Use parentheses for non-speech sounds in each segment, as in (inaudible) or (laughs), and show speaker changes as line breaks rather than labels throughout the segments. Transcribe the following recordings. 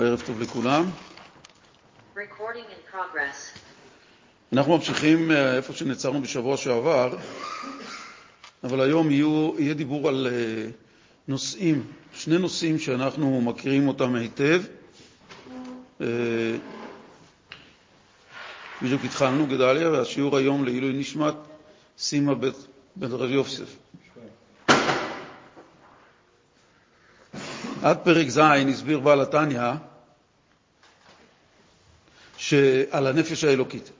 ערב טוב לכולם. אנחנו ממשיכים אה, איפה שנעצרנו בשבוע שעבר, אבל היום יהיו, יהיה דיבור על אה, נושאים, שני נושאים שאנחנו מכירים אותם היטב. אה, בדיוק התחלנו, גדליה, והשיעור היום לעילוי נשמת סימה בן רב יוסף. עד פרק ז' הסביר בעל התניא שעל הנפש האלוקית.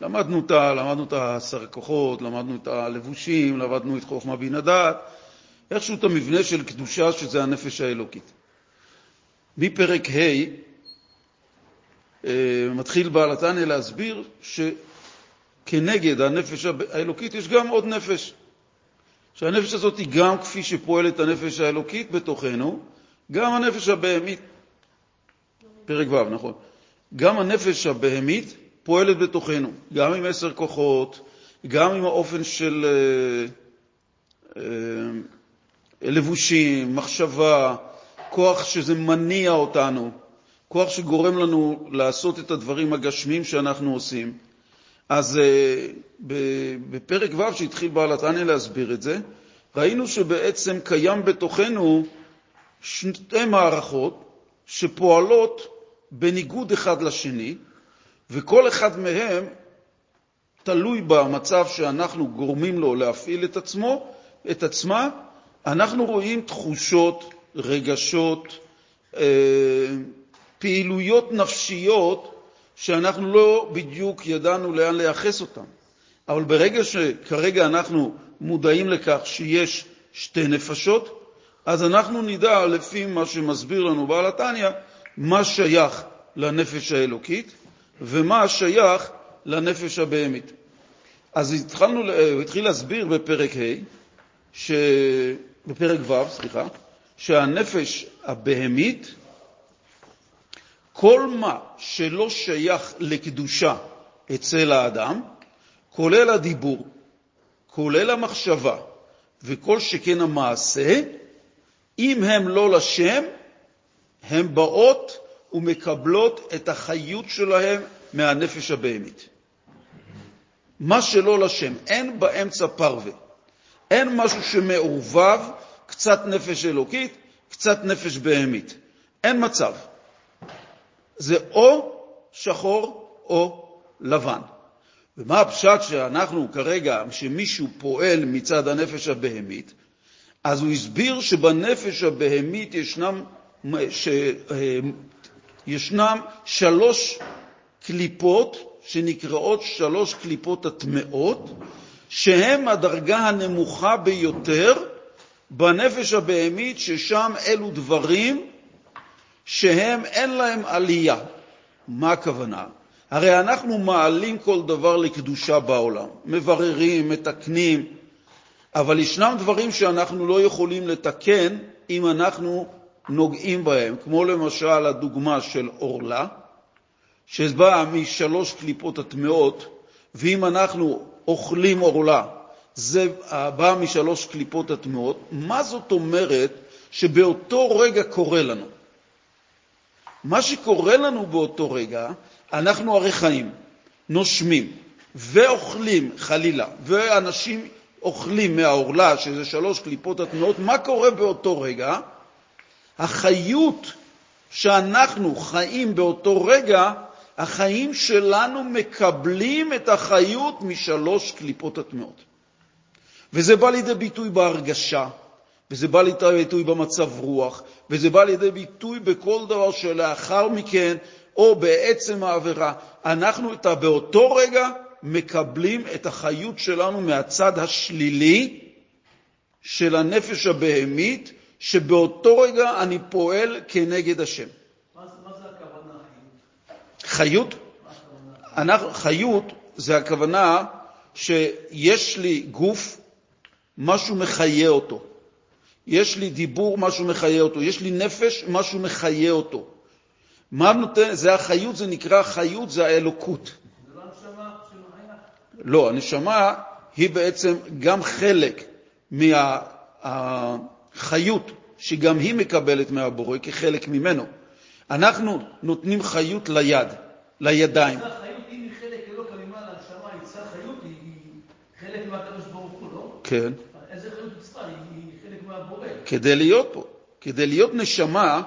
למדנו אותה, למדנו את עשר הכוחות, למדנו את הלבושים, למדנו את חוכמה בינה דעת, איכשהו את המבנה של קדושה שזה הנפש האלוקית. מפרק ה' אה, מתחיל בעל התניא להסביר שכנגד הנפש האלוקית יש גם עוד נפש. שהנפש הזאת היא גם כפי שפועלת הנפש האלוקית בתוכנו, גם הנפש הבהמית, פרק ו', נכון. גם הנפש הבהמית פועלת בתוכנו, גם עם עשר כוחות, גם עם האופן של אה, אה, לבושים, מחשבה, כוח שזה מניע אותנו, כוח שגורם לנו לעשות את הדברים הגשמיים שאנחנו עושים. אז אה, בפרק ו', שהתחיל בעל התניא להסביר את זה, ראינו שבעצם קיים בתוכנו שתי מערכות שפועלות בניגוד אחד לשני, וכל אחד מהם תלוי במצב שאנחנו גורמים לו להפעיל את עצמו, את עצמה. אנחנו רואים תחושות, רגשות, אה, פעילויות נפשיות שאנחנו לא בדיוק ידענו לאן לייחס אותן. אבל ברגע שכרגע אנחנו מודעים לכך שיש שתי נפשות, אז אנחנו נדע, לפי מה שמסביר לנו בעל התניא, מה שייך לנפש האלוקית ומה שייך לנפש הבהמית. אז התחלנו, הוא התחיל להסביר בפרק ה', ש... בפרק ו', סליחה, שהנפש הבהמית, כל מה שלא שייך לקדושה אצל האדם, כולל הדיבור, כולל המחשבה וכל שכן המעשה, אם הם לא לשם, הן באות ומקבלות את החיות שלהם מהנפש הבהמית. מה שלא לשם, אין באמצע פרווה. אין משהו שמעורבב, קצת נפש אלוקית, קצת נפש בהמית. אין מצב. זה או שחור או לבן. ומה הפשט שאנחנו כרגע, שמישהו פועל מצד הנפש הבהמית, אז הוא הסביר שבנפש הבהמית ישנם, ש, ישנם שלוש קליפות שנקראות שלוש קליפות הטמעות, שהן הדרגה הנמוכה ביותר בנפש הבהמית, ששם אלו דברים שהם אין להם עלייה. מה הכוונה? הרי אנחנו מעלים כל דבר לקדושה בעולם, מבררים, מתקנים, אבל ישנם דברים שאנחנו לא יכולים לתקן אם אנחנו נוגעים בהם, כמו למשל הדוגמה של עורלה, שבאה משלוש קליפות הטמעות, ואם אנחנו אוכלים עורלה, זה בא משלוש קליפות הטמעות, מה זאת אומרת שבאותו רגע קורה לנו? מה שקורה לנו באותו רגע, אנחנו הרי חיים, נושמים ואוכלים, חלילה, ואנשים אוכלים מהעורלה, שזה שלוש קליפות הטמעות, מה קורה באותו רגע? החיות שאנחנו חיים באותו רגע, החיים שלנו מקבלים את החיות משלוש קליפות הטמעות. וזה בא לידי ביטוי בהרגשה, וזה בא לידי ביטוי במצב רוח, וזה בא לידי ביטוי בכל דבר שלאחר מכן, או בעצם העבירה. אנחנו את באותו רגע מקבלים את החיות שלנו מהצד השלילי של הנפש הבהמית, שבאותו רגע אני פועל כנגד השם.
מה זה הכוונה
חיות? אנחנו, חיות זה הכוונה שיש לי גוף, משהו מחיה אותו. יש לי דיבור, משהו מחיה אותו. יש לי נפש, משהו מחיה אותו. מה נותן, זה החיות, זה נקרא חיות, זה האלוקות. לא, הנשמה היא בעצם גם חלק מהחיות שגם היא מקבלת מהבורא כחלק ממנו, אנחנו נותנים חיות ליד, לידיים.
חיות, חיות?
כן.
איזה חיות יצרה? היא היא חלק מהבורא.
כדי להיות פה. כדי להיות נשמה,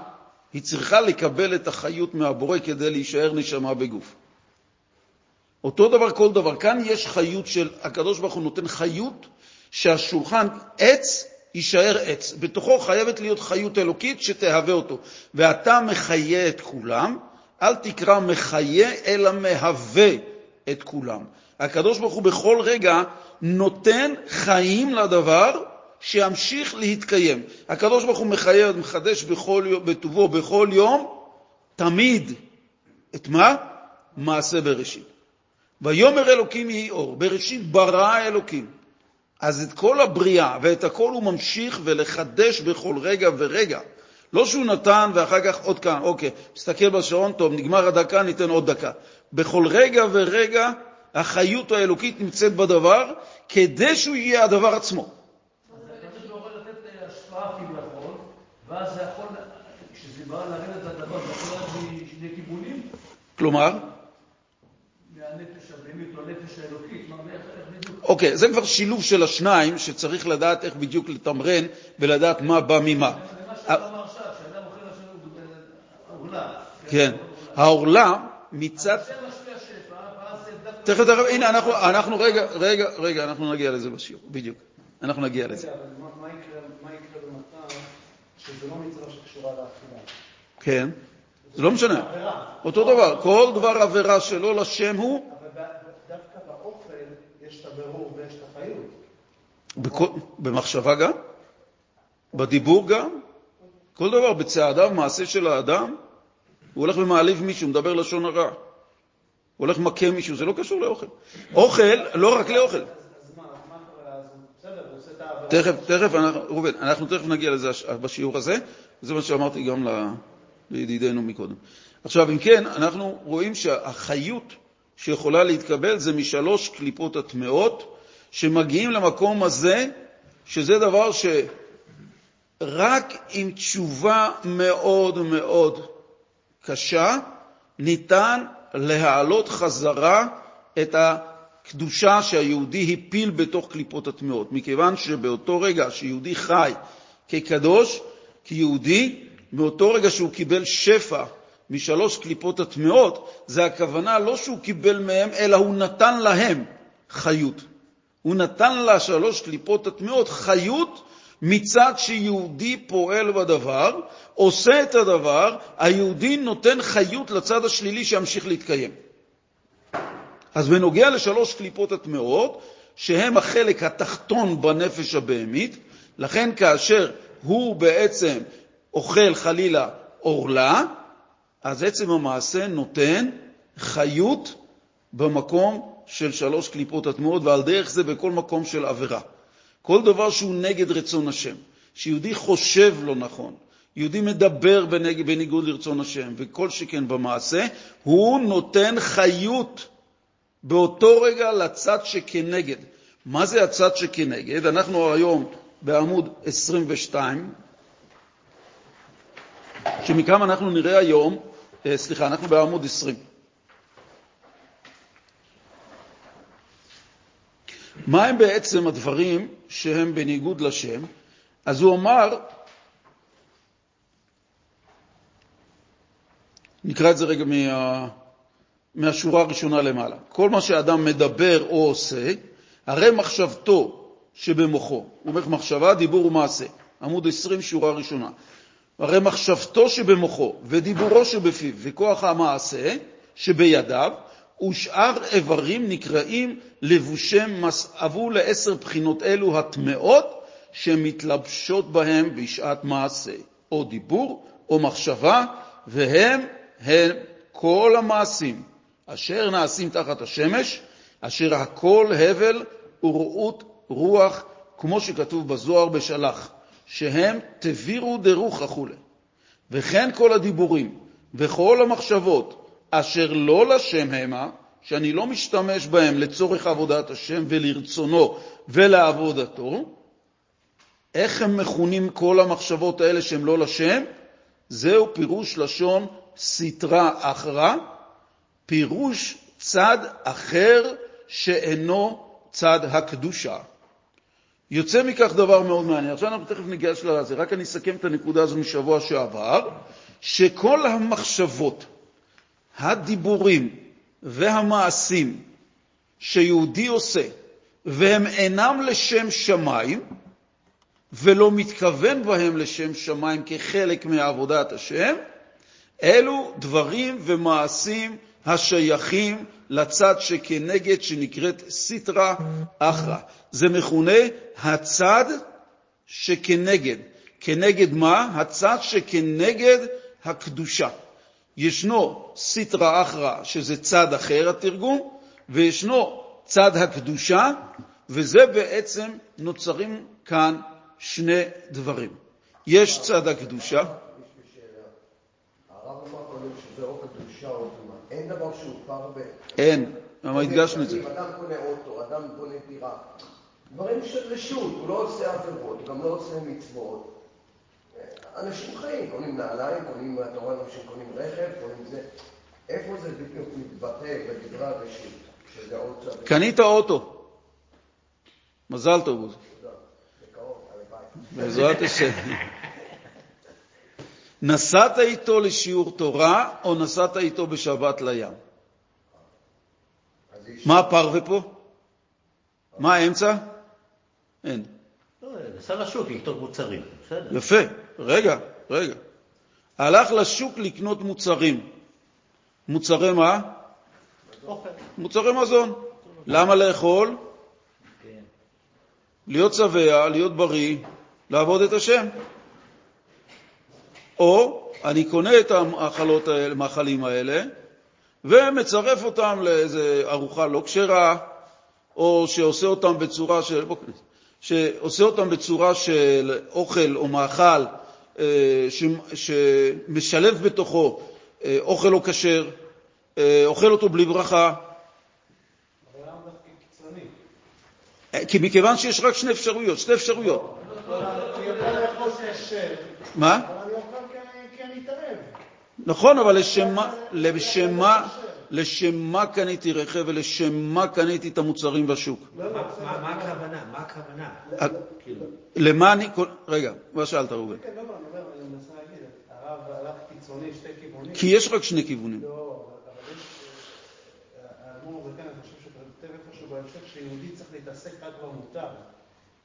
היא צריכה לקבל את החיות מהבורא כדי להישאר נשמה בגוף. אותו דבר כל דבר. כאן יש חיות של, הקדוש ברוך הוא נותן חיות שהשולחן עץ יישאר עץ. בתוכו חייבת להיות חיות אלוקית שתהווה אותו. ואתה מחיה את כולם, אל תקרא מחיה, אלא מהווה את כולם. הקדוש ברוך הוא בכל רגע נותן חיים לדבר שימשיך להתקיים. הקדוש ברוך הוא מחיה, מחדש בכל, בטובו בכל יום, תמיד. את מה? מעשה בראשית. ויאמר אלוקים יהי אור, בראשית ברא אלוקים. אז את כל הבריאה ואת הכל הוא ממשיך ולחדש בכל רגע ורגע. לא שהוא נתן ואחר כך עוד כאן, אוקיי, מסתכל בשעון, טוב, נגמר הדקה, ניתן עוד דקה. בכל רגע ורגע החיות האלוקית נמצאת בדבר, כדי שהוא יהיה הדבר עצמו.
אז הקדוש ברוך הוא לתת אה, השפעה כביכול, ואז זה יכול, כשזה בא לרדת לדבר, זה יכול לרדת משני כיוונים,
כלומר,
מהנפש הבהמית או הנפש האלוקית, מה, איך איך בדיוק?
אוקיי, זה כבר שילוב של השניים, שצריך לדעת איך בדיוק לתמרן ולדעת מה בא ממה.
זה מה שאתה אמר עכשיו, שאדם אוכל השם עולה.
כן, העורלה מצד...
דווקא...
תכף, תכף, הנה, אנחנו, אנחנו, רגע, רגע, רגע, אנחנו נגיע לזה בשיעור, בדיוק. אנחנו נגיע לזה.
מה- יקרה- במצב שזה לא מצווה שקשורה לאכילה?
כן, זה לא משנה. אותו דבר, כל דבר עבירה שלא לשם הוא,
אבל ד- דווקא באוכל יש את הבירור ויש את החיות.
בכל- במחשבה גם, בדיבור גם, כל דבר, בצעדיו, מעשה של האדם, הוא הולך ומעליב מישהו, מדבר לשון הרע. הוא הולך מכה מישהו, זה לא קשור לאוכל. אוכל, לא רק לאוכל. תכף, תכף, ראובן, אנחנו תכף נגיע לזה בשיעור הזה, זה מה שאמרתי גם לידידינו מקודם. עכשיו, אם כן, אנחנו רואים שהחיות שיכולה להתקבל זה משלוש קליפות הטמעות, שמגיעים למקום הזה, שזה דבר שרק עם תשובה מאוד מאוד קשה, ניתן להעלות חזרה את הקדושה שהיהודי הפיל בתוך קליפות הטמעות, מכיוון שבאותו רגע שיהודי חי כקדוש, כיהודי, מאותו רגע שהוא קיבל שפע משלוש קליפות הטמעות, זה הכוונה לא שהוא קיבל מהם, אלא הוא נתן להם חיות. הוא נתן לשלוש קליפות הטמעות חיות מצד שיהודי פועל בדבר, עושה את הדבר, היהודי נותן חיות לצד השלילי שימשיך להתקיים. אז בנוגע לשלוש קליפות הטמעות, שהם החלק התחתון בנפש הבהמית, לכן כאשר הוא בעצם אוכל חלילה עורלה, אז עצם המעשה נותן חיות במקום של שלוש קליפות הטמעות, ועל דרך זה בכל מקום של עבירה. כל דבר שהוא נגד רצון השם, שיהודי חושב לא נכון, יהודי מדבר בנג... בניגוד לרצון השם, וכל שכן במעשה, הוא נותן חיות באותו רגע לצד שכנגד. מה זה הצד שכנגד? אנחנו היום בעמוד 22, שמכאן אנחנו נראה היום, סליחה, אנחנו בעמוד 20. מה הם בעצם הדברים שהם בניגוד לשם? אז הוא אמר, נקרא את זה רגע מה, מהשורה הראשונה למעלה. כל מה שאדם מדבר או עושה, הרי מחשבתו שבמוחו, הוא אומר מחשבה, דיבור ומעשה. עמוד 20, שורה ראשונה. הרי מחשבתו שבמוחו ודיבורו שבפיו וכוח המעשה שבידיו ושאר איברים נקראים לבושי מסעבו לעשר בחינות אלו הטמעות שמתלבשות בהם בשעת מעשה, או דיבור או מחשבה, והם הם כל המעשים אשר נעשים תחת השמש, אשר הכל הבל ורעות רוח, כמו שכתוב בזוהר בשלח, שהם תבירו דרוך וכו'. וכן כל הדיבורים וכל המחשבות אשר לא לשם המה, שאני לא משתמש בהם לצורך עבודת השם ולרצונו ולעבודתו, איך הם מכונים כל המחשבות האלה שהם לא לשם? זהו פירוש לשון סטרה אחרא, פירוש צד אחר שאינו צד הקדושה. יוצא מכך דבר מאוד מעניין. עכשיו אנחנו תכף ניגש לזה, רק אני אסכם את הנקודה הזו משבוע שעבר, שכל המחשבות, הדיבורים והמעשים שיהודי עושה, והם אינם לשם שמיים, ולא מתכוון בהם לשם שמיים כחלק מעבודת השם, אלו דברים ומעשים השייכים לצד שכנגד, שנקראת סיטרא אחרא. זה מכונה הצד שכנגד. כנגד מה? הצד שכנגד הקדושה. ישנו סיטרא אחרא, שזה צד אחר התרגום, וישנו צד הקדושה, וזה בעצם נוצרים כאן שני דברים. יש צד הקדושה.
אין דבר שהוא פר ב...
אין, למה הדגשנו את זה?
אדם קונה אוטו, אדם קונה דירה. דברים של רשות, הוא לא עושה עבירות, הוא גם לא עושה מצוות. אנשים חיים, קונים נעליים, קונים, אתה רואה אנשים קונים רכב, קונים זה. איפה זה בדיוק מתבטא בדברי הראשית? שזה עוד.
קנית אוטו. מזל טוב, עוזי. בעזרת השם. (laughs) נסעת איתו לשיעור תורה או נסעת איתו בשבת לים? מה הפרווה פה? מה האמצע? אין.
לא, נסע לשוק לקנות מוצרים, בסדר.
יפה. רגע, רגע. הלך לשוק לקנות מוצרים. מוצרי מה?
אוכל.
מוצרי מזון. למה לאכול?
כן.
להיות שבע, להיות בריא, לעבוד את השם. או אני קונה את המאכלות האלה, המאכלים האלה ומצרף אותם לאיזו ארוחה לא כשרה, או שעושה אותם בצורה של, בוא, שעושה אותם בצורה של אוכל או מאכל אה, שמשלב בתוכו אה, אוכל לא כשר, אה, אוכל אותו בלי ברכה, כי מכיוון שיש רק שני אפשרויות, שתי אפשרויות.
יודע לאכול כשר,
מה? נכון, אבל לשם מה, לשם מה, קניתי רכב ולשם מה קניתי את המוצרים בשוק?
לא, לא,
מה- הכוונה? מה הכוונה?
אה, למה אני... רגע, מה שאלת, ראובן?
כן, לא, לא, אני אומר, אני מנסה להגיד, הרב הלך קיצוני, שתי כיוונים.
כי יש רק שני כיוונים.
לא, אבל אבל יש... אה, האדמו"ר הזקן, אני חושב שאתה כותב איפשהו בהמשך, שיהודי צריך להתעסק רק במותר.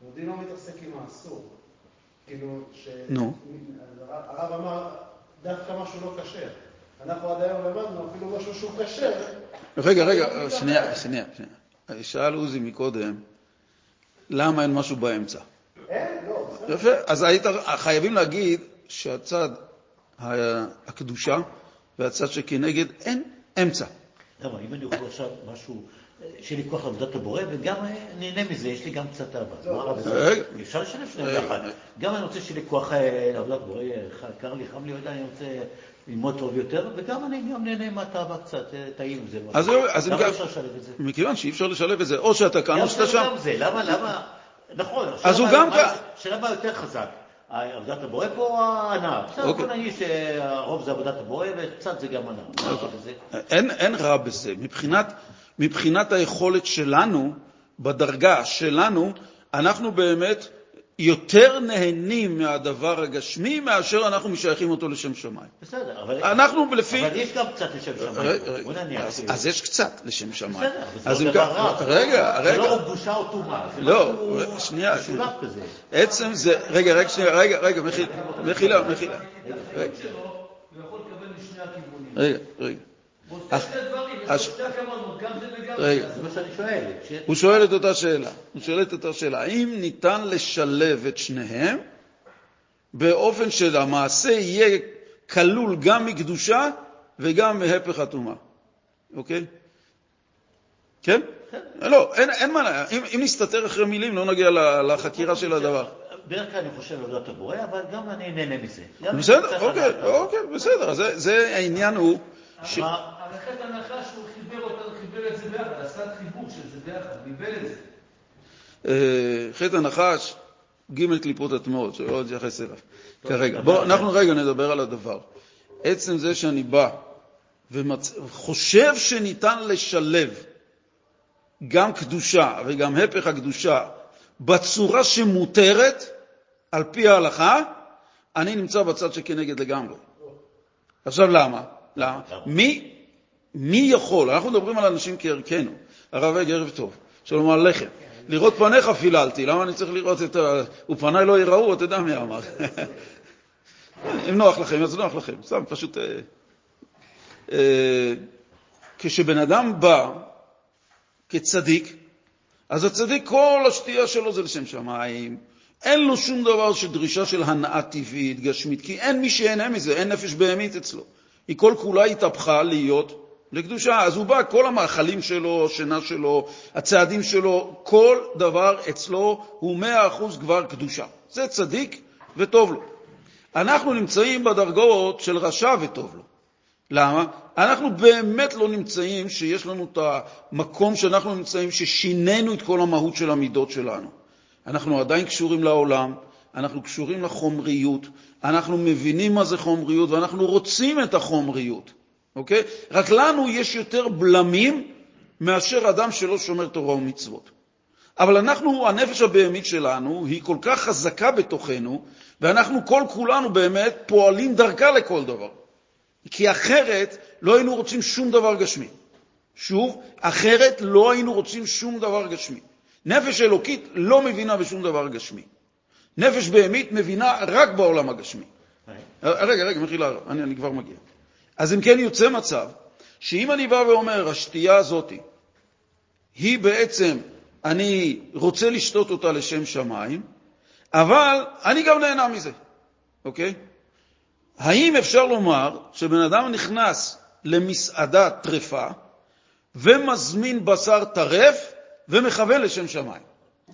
יהודי לא מתעסק עם האסור. כאילו, ש...
נו.
הרב אמר, דווקא משהו לא כשר. אנחנו עד היום למדנו אפילו משהו שהוא כשר.
רגע, רגע, שנייה, שנייה, שנייה. שאל עוזי מקודם, למה אין משהו באמצע?
אין, לא.
יפה, אז היית, חייבים להגיד שהצד הקדושה והצד שכנגד אין אמצע.
למה, אם אני אוכל עכשיו משהו, אה, שיהיה לי כוח לעבודת הבורא, וגם אה, נהנה מזה, יש לי גם קצת אהבה.
לא.
אפשר לשלב שניהם. ביחד. גם אני רוצה שיהיה לי כוח אה, לעבודת בורא, אה, ח- קר לי, חם לי, יודע, אני רוצה ללמוד טוב יותר, וגם אני גם נהנה מהתאווה קצת, אה, טעים זה.
אז זהו, אז אם
זה?
מכיוון שאי אפשר לשלב את זה, או שאתה כאן
גם
או שאתה שם.
וגם זה, למה, למה, נכון,
אז הוא גם
מה-
כ-
השאלה מה יותר חזק, עבודת הבורא פה או ההנאה? בסדר,
אוקיי.
בוא נגיד שהרוב זה עבודת הבורא וקצת זה גם הנאה. בזה?
אין, אין רע בזה. מבחינת, מבחינת היכולת שלנו, בדרגה שלנו, אנחנו באמת יותר נהנים מהדבר הגשמי מאשר אנחנו משייכים אותו לשם שמיים.
בסדר, אבל...
אנחנו לפי...
אבל יש גם קצת לשם שמיים. בוא נניח.
אז. אז יש קצת לשם שמיים.
בסדר, אבל
אז
זה לא דבר
כך-
רע.
רגע,
זה
רגע.
לא קדושה או טומאה. זה
לא,
משהו
שנייה.
משולב כזה.
עצם זה... רגע, רגע, שנייה, רגע, רגע, מחילה, מחילה. רגע,
שלו, הוא יכול לקבל משני הכיוונים.
רגע, רגע.
הוא עושה
אז-
שני דברים,
רגע.
זה.
מה שאני שואל.
הוא שואל את אותה שאלה. הוא שואל את אותה שאלה. האם ניתן לשלב את שניהם באופן שהמעשה יהיה כלול גם מקדושה וגם מהפך הטומאה? אוקיי? כן? לא, אין, אין מה, אם, אם נסתתר אחרי מילים לא נגיע לחקירה של הדבר.
בדרך כלל אני חושב על עבודת הבורא, אבל גם אני נהנה מזה.
בסדר, אוקיי. אוקיי, בסדר. זה העניין הוא... ש...
מה-
אבל חטא הנחש הוא חיבר אותנו, חיבר את זה ביחד, עשה חיבור של זה ביחד, ניבל את זה.
אה, חטא הנחש ג' קליפות הטמעות, שלא נתייחס אליו כרגע. בואו, אנחנו רגע נדבר על הדבר. עצם זה שאני בא וחושב שניתן לשלב גם קדושה וגם הפך הקדושה בצורה שמותרת על פי ההלכה, אני נמצא בצד שכנגד לגמרי. עכשיו למה? למה? מי, מי יכול, אנחנו מדברים על אנשים כערכנו, הרב עג ערב טוב, שלום עליכם. לראות פניך פיללתי, למה אני צריך לראות את ה... ופניי לא יראו, אתה יודע מי אמר. (laughs) אם נוח לכם, אז נוח לכם. סתם, פשוט... אה, אה, כשבן אדם בא כצדיק, אז הצדיק, כל השתייה שלו זה לשם שמיים. אין לו שום דבר של דרישה של הנאה טבעית, גשמית, כי אין מי שיהנה מזה, אין נפש בהמית אצלו. היא כל כולה התהפכה להיות לקדושה. אז הוא בא, כל המאכלים שלו, השינה שלו, הצעדים שלו, כל דבר אצלו הוא מאה אחוז כבר קדושה. זה צדיק וטוב לו. אנחנו נמצאים בדרגות של רשע וטוב לו. למה? אנחנו באמת לא נמצאים שיש לנו את המקום שאנחנו נמצאים, ששינינו את כל המהות של המידות שלנו. אנחנו עדיין קשורים לעולם, אנחנו קשורים לחומריות, אנחנו מבינים מה זה חומריות ואנחנו רוצים את החומריות, אוקיי? רק לנו יש יותר בלמים מאשר אדם שלא שומר תורה ומצוות. אבל אנחנו, הנפש הבהמית שלנו היא כל כך חזקה בתוכנו, ואנחנו כל כולנו באמת פועלים דרכה לכל דבר. כי אחרת לא היינו רוצים שום דבר גשמי. שוב, אחרת לא היינו רוצים שום דבר גשמי. נפש אלוקית לא מבינה בשום דבר גשמי. נפש בהמית מבינה רק בעולם הגשמי. רגע, רגע, מחילה, אני, אני כבר מגיע. אז אם כן יוצא מצב שאם אני בא ואומר, השתייה הזאת היא בעצם, אני רוצה לשתות אותה לשם שמיים, אבל אני גם נהנה מזה, אוקיי? האם אפשר לומר שבן אדם נכנס למסעדה טרפה ומזמין בשר טרף ומכוון לשם שמיים?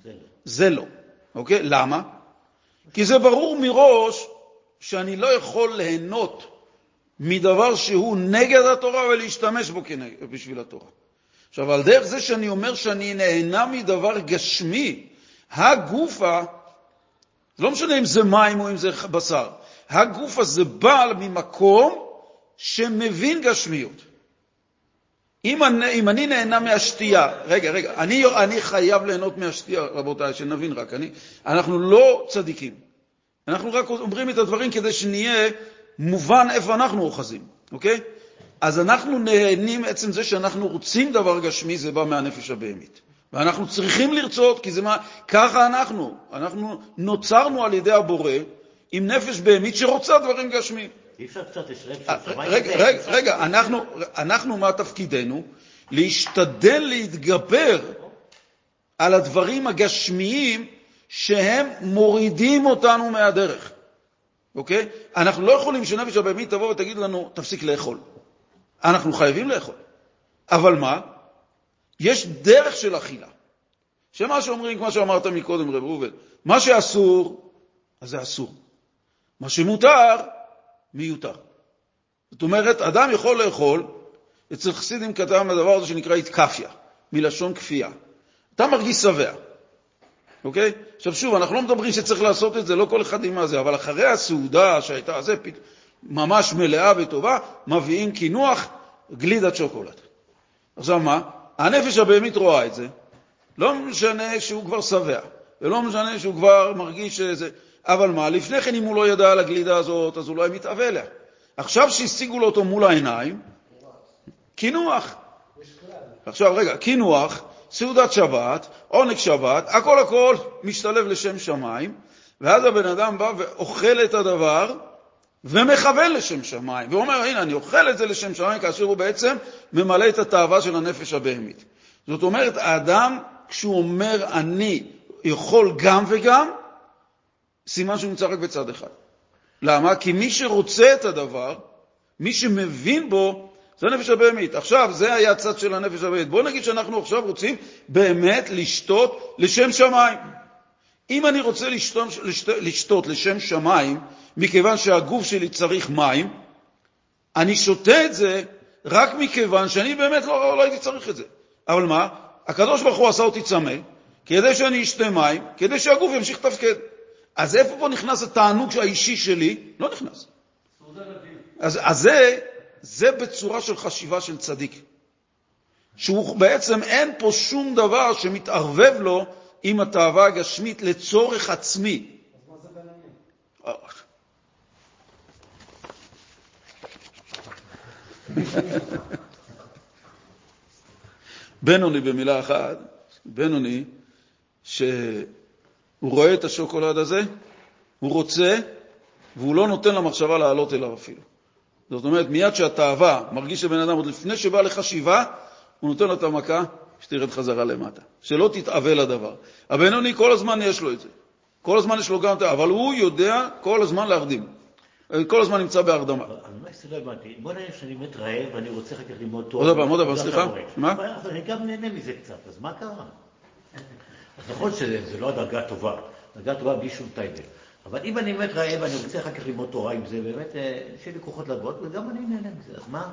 זה לא. זה לא, אוקיי? למה? כי זה ברור מראש שאני לא יכול ליהנות מדבר שהוא נגד התורה ולהשתמש בו בשביל התורה. עכשיו, על דרך זה שאני אומר שאני נהנה מדבר גשמי, הגופה, זה לא משנה אם זה מים או אם זה בשר, הגוף הזה בא ממקום שמבין גשמיות. אם אני, אם אני נהנה מהשתייה, רגע, רגע, אני, אני חייב ליהנות מהשתייה, רבותיי, שנבין רק, אני, אנחנו לא צדיקים. אנחנו רק אומרים את הדברים כדי שנהיה מובן איפה אנחנו אוחזים, אוקיי? אז אנחנו נהנים עצם זה שאנחנו רוצים דבר גשמי, זה בא מהנפש הבהמית. ואנחנו צריכים לרצות, כי זה מה, ככה אנחנו. אנחנו נוצרנו על ידי הבורא עם נפש בהמית שרוצה דברים גשמיים.
אי אפשר קצת לשלב
אה, רגע, רגע, רגע, אנחנו, אנחנו, מה תפקידנו? להשתדל להתגבר על הדברים הגשמיים שהם מורידים אותנו מהדרך, אוקיי? אנחנו לא יכולים שנפש הבהמית תבוא ותגיד לנו, תפסיק לאכול. אנחנו חייבים לאכול. אבל מה? יש דרך של אכילה. שמה שאומרים, כמו שאמרת מקודם, רב ראובן, מה שאסור, אז זה אסור. מה שמותר, מיותר. זאת אומרת, אדם יכול לאכול, אצל חסידים כתב הדבר הזה שנקרא התקפיה, מלשון כפייה. אתה מרגיש שבע, אוקיי? עכשיו שוב, אנחנו לא מדברים שצריך לעשות את זה, לא כל אחד עם מה זה, אבל אחרי הסעודה שהייתה, זה ממש מלאה וטובה, מביאים קינוח, גלידת שוקולד. עכשיו מה? הנפש הבהמית רואה את זה, לא משנה שהוא כבר שבע, ולא משנה שהוא כבר מרגיש שזה... אבל מה, לפני כן אם הוא לא ידע על הגלידה הזאת, אז הוא לא היה מתאווה אליה. עכשיו שהשיגו לו אותו מול העיניים, קינוח. עכשיו, רגע, קינוח, סעודת שבת, עונג שבת, הכל הכל משתלב לשם שמיים, ואז הבן אדם בא ואוכל את הדבר ומכוון לשם שמיים, ואומר, הנה, אני אוכל את זה לשם שמיים, כאשר הוא בעצם ממלא את התאווה של הנפש הבהמית. זאת אומרת, האדם, כשהוא אומר, אני יכול גם וגם, סימן שהוא נמצא רק בצד אחד. למה? כי מי שרוצה את הדבר, מי שמבין בו, זה הנפש הבהמית. עכשיו, זה היה הצד של הנפש הבהמית. בואו נגיד שאנחנו עכשיו רוצים באמת לשתות לשם שמיים. אם אני רוצה לשתות, לשתות, לשם שמיים, מכיוון שהגוף שלי צריך מים, אני שותה את זה רק מכיוון שאני באמת לא, לא הייתי צריך את זה. אבל מה? הקדוש ברוך הוא עשה אותי צמא, כדי שאני אשתה מים, כדי שהגוף ימשיך לתפקד. אז איפה פה נכנס התענוג האישי שלי? לא נכנס. אז, אז זה, זה בצורה של חשיבה של צדיק. שהוא בעצם, אין פה שום דבר שמתערבב לו עם התאווה הגשמית לצורך עצמי.
אז מה זה בינוני?
בינוני במילה אחת, בינוני, שהוא רואה את השוקולד הזה, הוא רוצה, והוא לא נותן למחשבה לעלות אליו אפילו. זאת אומרת, מיד שהתאווה מרגיש שבן אדם, עוד לפני שבא לחשיבה, הוא נותן לו את המכה, שתרד חזרה למטה. שלא תתאווה לדבר. הבינוני, כל הזמן יש לו את זה. כל הזמן יש לו גם את זה, אבל הוא יודע כל הזמן להרדים. כל הזמן נמצא בהרדמה.
אבל מה שלא הבנתי, בוא נראה שאני באמת רעב ואני רוצה אחר כך ללמוד תורה.
עוד פעם, עוד פעם, סליחה? מה?
אני גם נהנה מזה קצת, אז מה קרה? נכון שזה לא הדרגה הטובה, דרגה טובה בלי שום טייבל. אבל אם אני באמת רעב ואני רוצה אחר כך ללמוד תורה עם זה, באמת, אה, שיהיה לי כוחות לעבוד, וגם אני נהנה מזה. אז מה,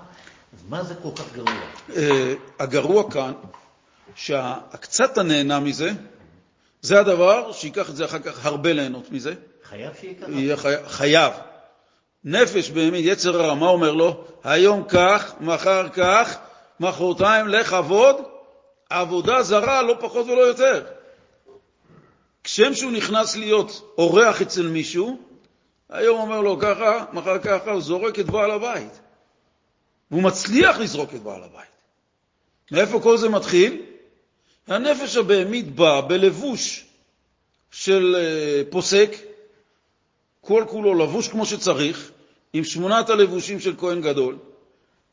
אז מה זה כל כך גרוע?
אה, הגרוע כאן, שהקצת הנהנה מזה, זה הדבר שייקח את זה אחר כך הרבה ליהנות מזה.
חייב
חי... חייב. נפש בהמית, יצר הרע, מה אומר לו? היום כך, מחר כך, מחרתיים לך עבוד, עבודה זרה, לא פחות ולא יותר. כשם שהוא נכנס להיות אורח אצל מישהו, היום אומר לו ככה, מחר ככה, הוא זורק את בעל הבית. והוא מצליח לזרוק את בעל הבית. מאיפה כל זה מתחיל? הנפש הבהמית באה בלבוש של אה, פוסק, כל כולו לבוש כמו שצריך, עם שמונת הלבושים של כהן גדול,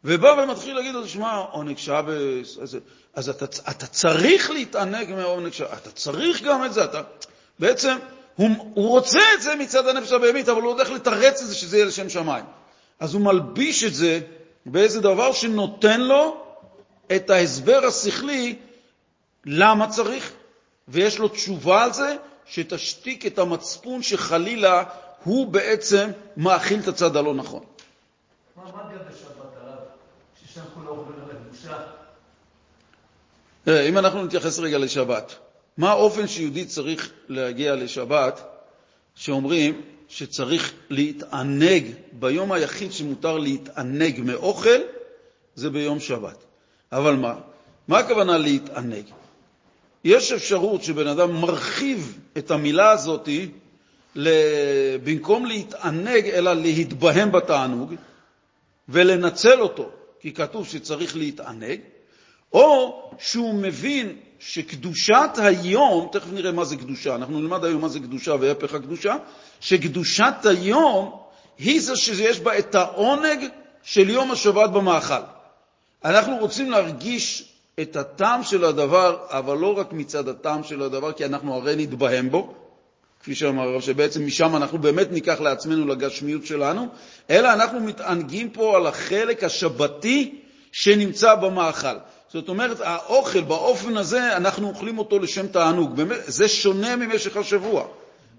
ובא ומתחיל להגיד לו, שמע, עונג שבס, אז, אז אתה, אתה צריך להתענג מעונג שבס, אתה צריך גם את זה, אתה... בעצם, הוא, הוא רוצה את זה מצד הנפש הבהמית, אבל הוא הולך לתרץ את זה שזה יהיה לשם שמיים. אז הוא מלביש את זה באיזה דבר שנותן לו את ההסבר השכלי למה צריך, ויש לו תשובה על זה, שתשתיק את המצפון שחלילה הוא בעצם מאכיל את הצד הלא נכון.
מה מה
תראה, אם אנחנו נתייחס רגע לשבת, מה האופן שיהודי צריך להגיע לשבת, שאומרים שצריך להתענג, ביום היחיד שמותר להתענג מאוכל, זה ביום שבת. אבל מה? מה הכוונה להתענג? יש אפשרות שבן אדם מרחיב את המילה הזאת במקום להתענג, אלא להתבהם בתענוג ולנצל אותו, כי כתוב שצריך להתענג, או שהוא מבין שקדושת היום, תכף נראה מה זה קדושה, אנחנו נלמד היום מה זה קדושה והפך הקדושה, שקדושת היום היא זו שיש בה את העונג של יום השבת במאכל. אנחנו רוצים להרגיש את הטעם של הדבר, אבל לא רק מצד הטעם של הדבר, כי אנחנו הרי נתבהם בו, כפי שאמר הרב, שבעצם משם אנחנו באמת ניקח לעצמנו לגשמיות שלנו, אלא אנחנו מתענגים פה על החלק השבתי שנמצא במאכל. זאת אומרת, האוכל באופן הזה, אנחנו אוכלים אותו לשם תענוג. באמת, זה שונה ממשך השבוע.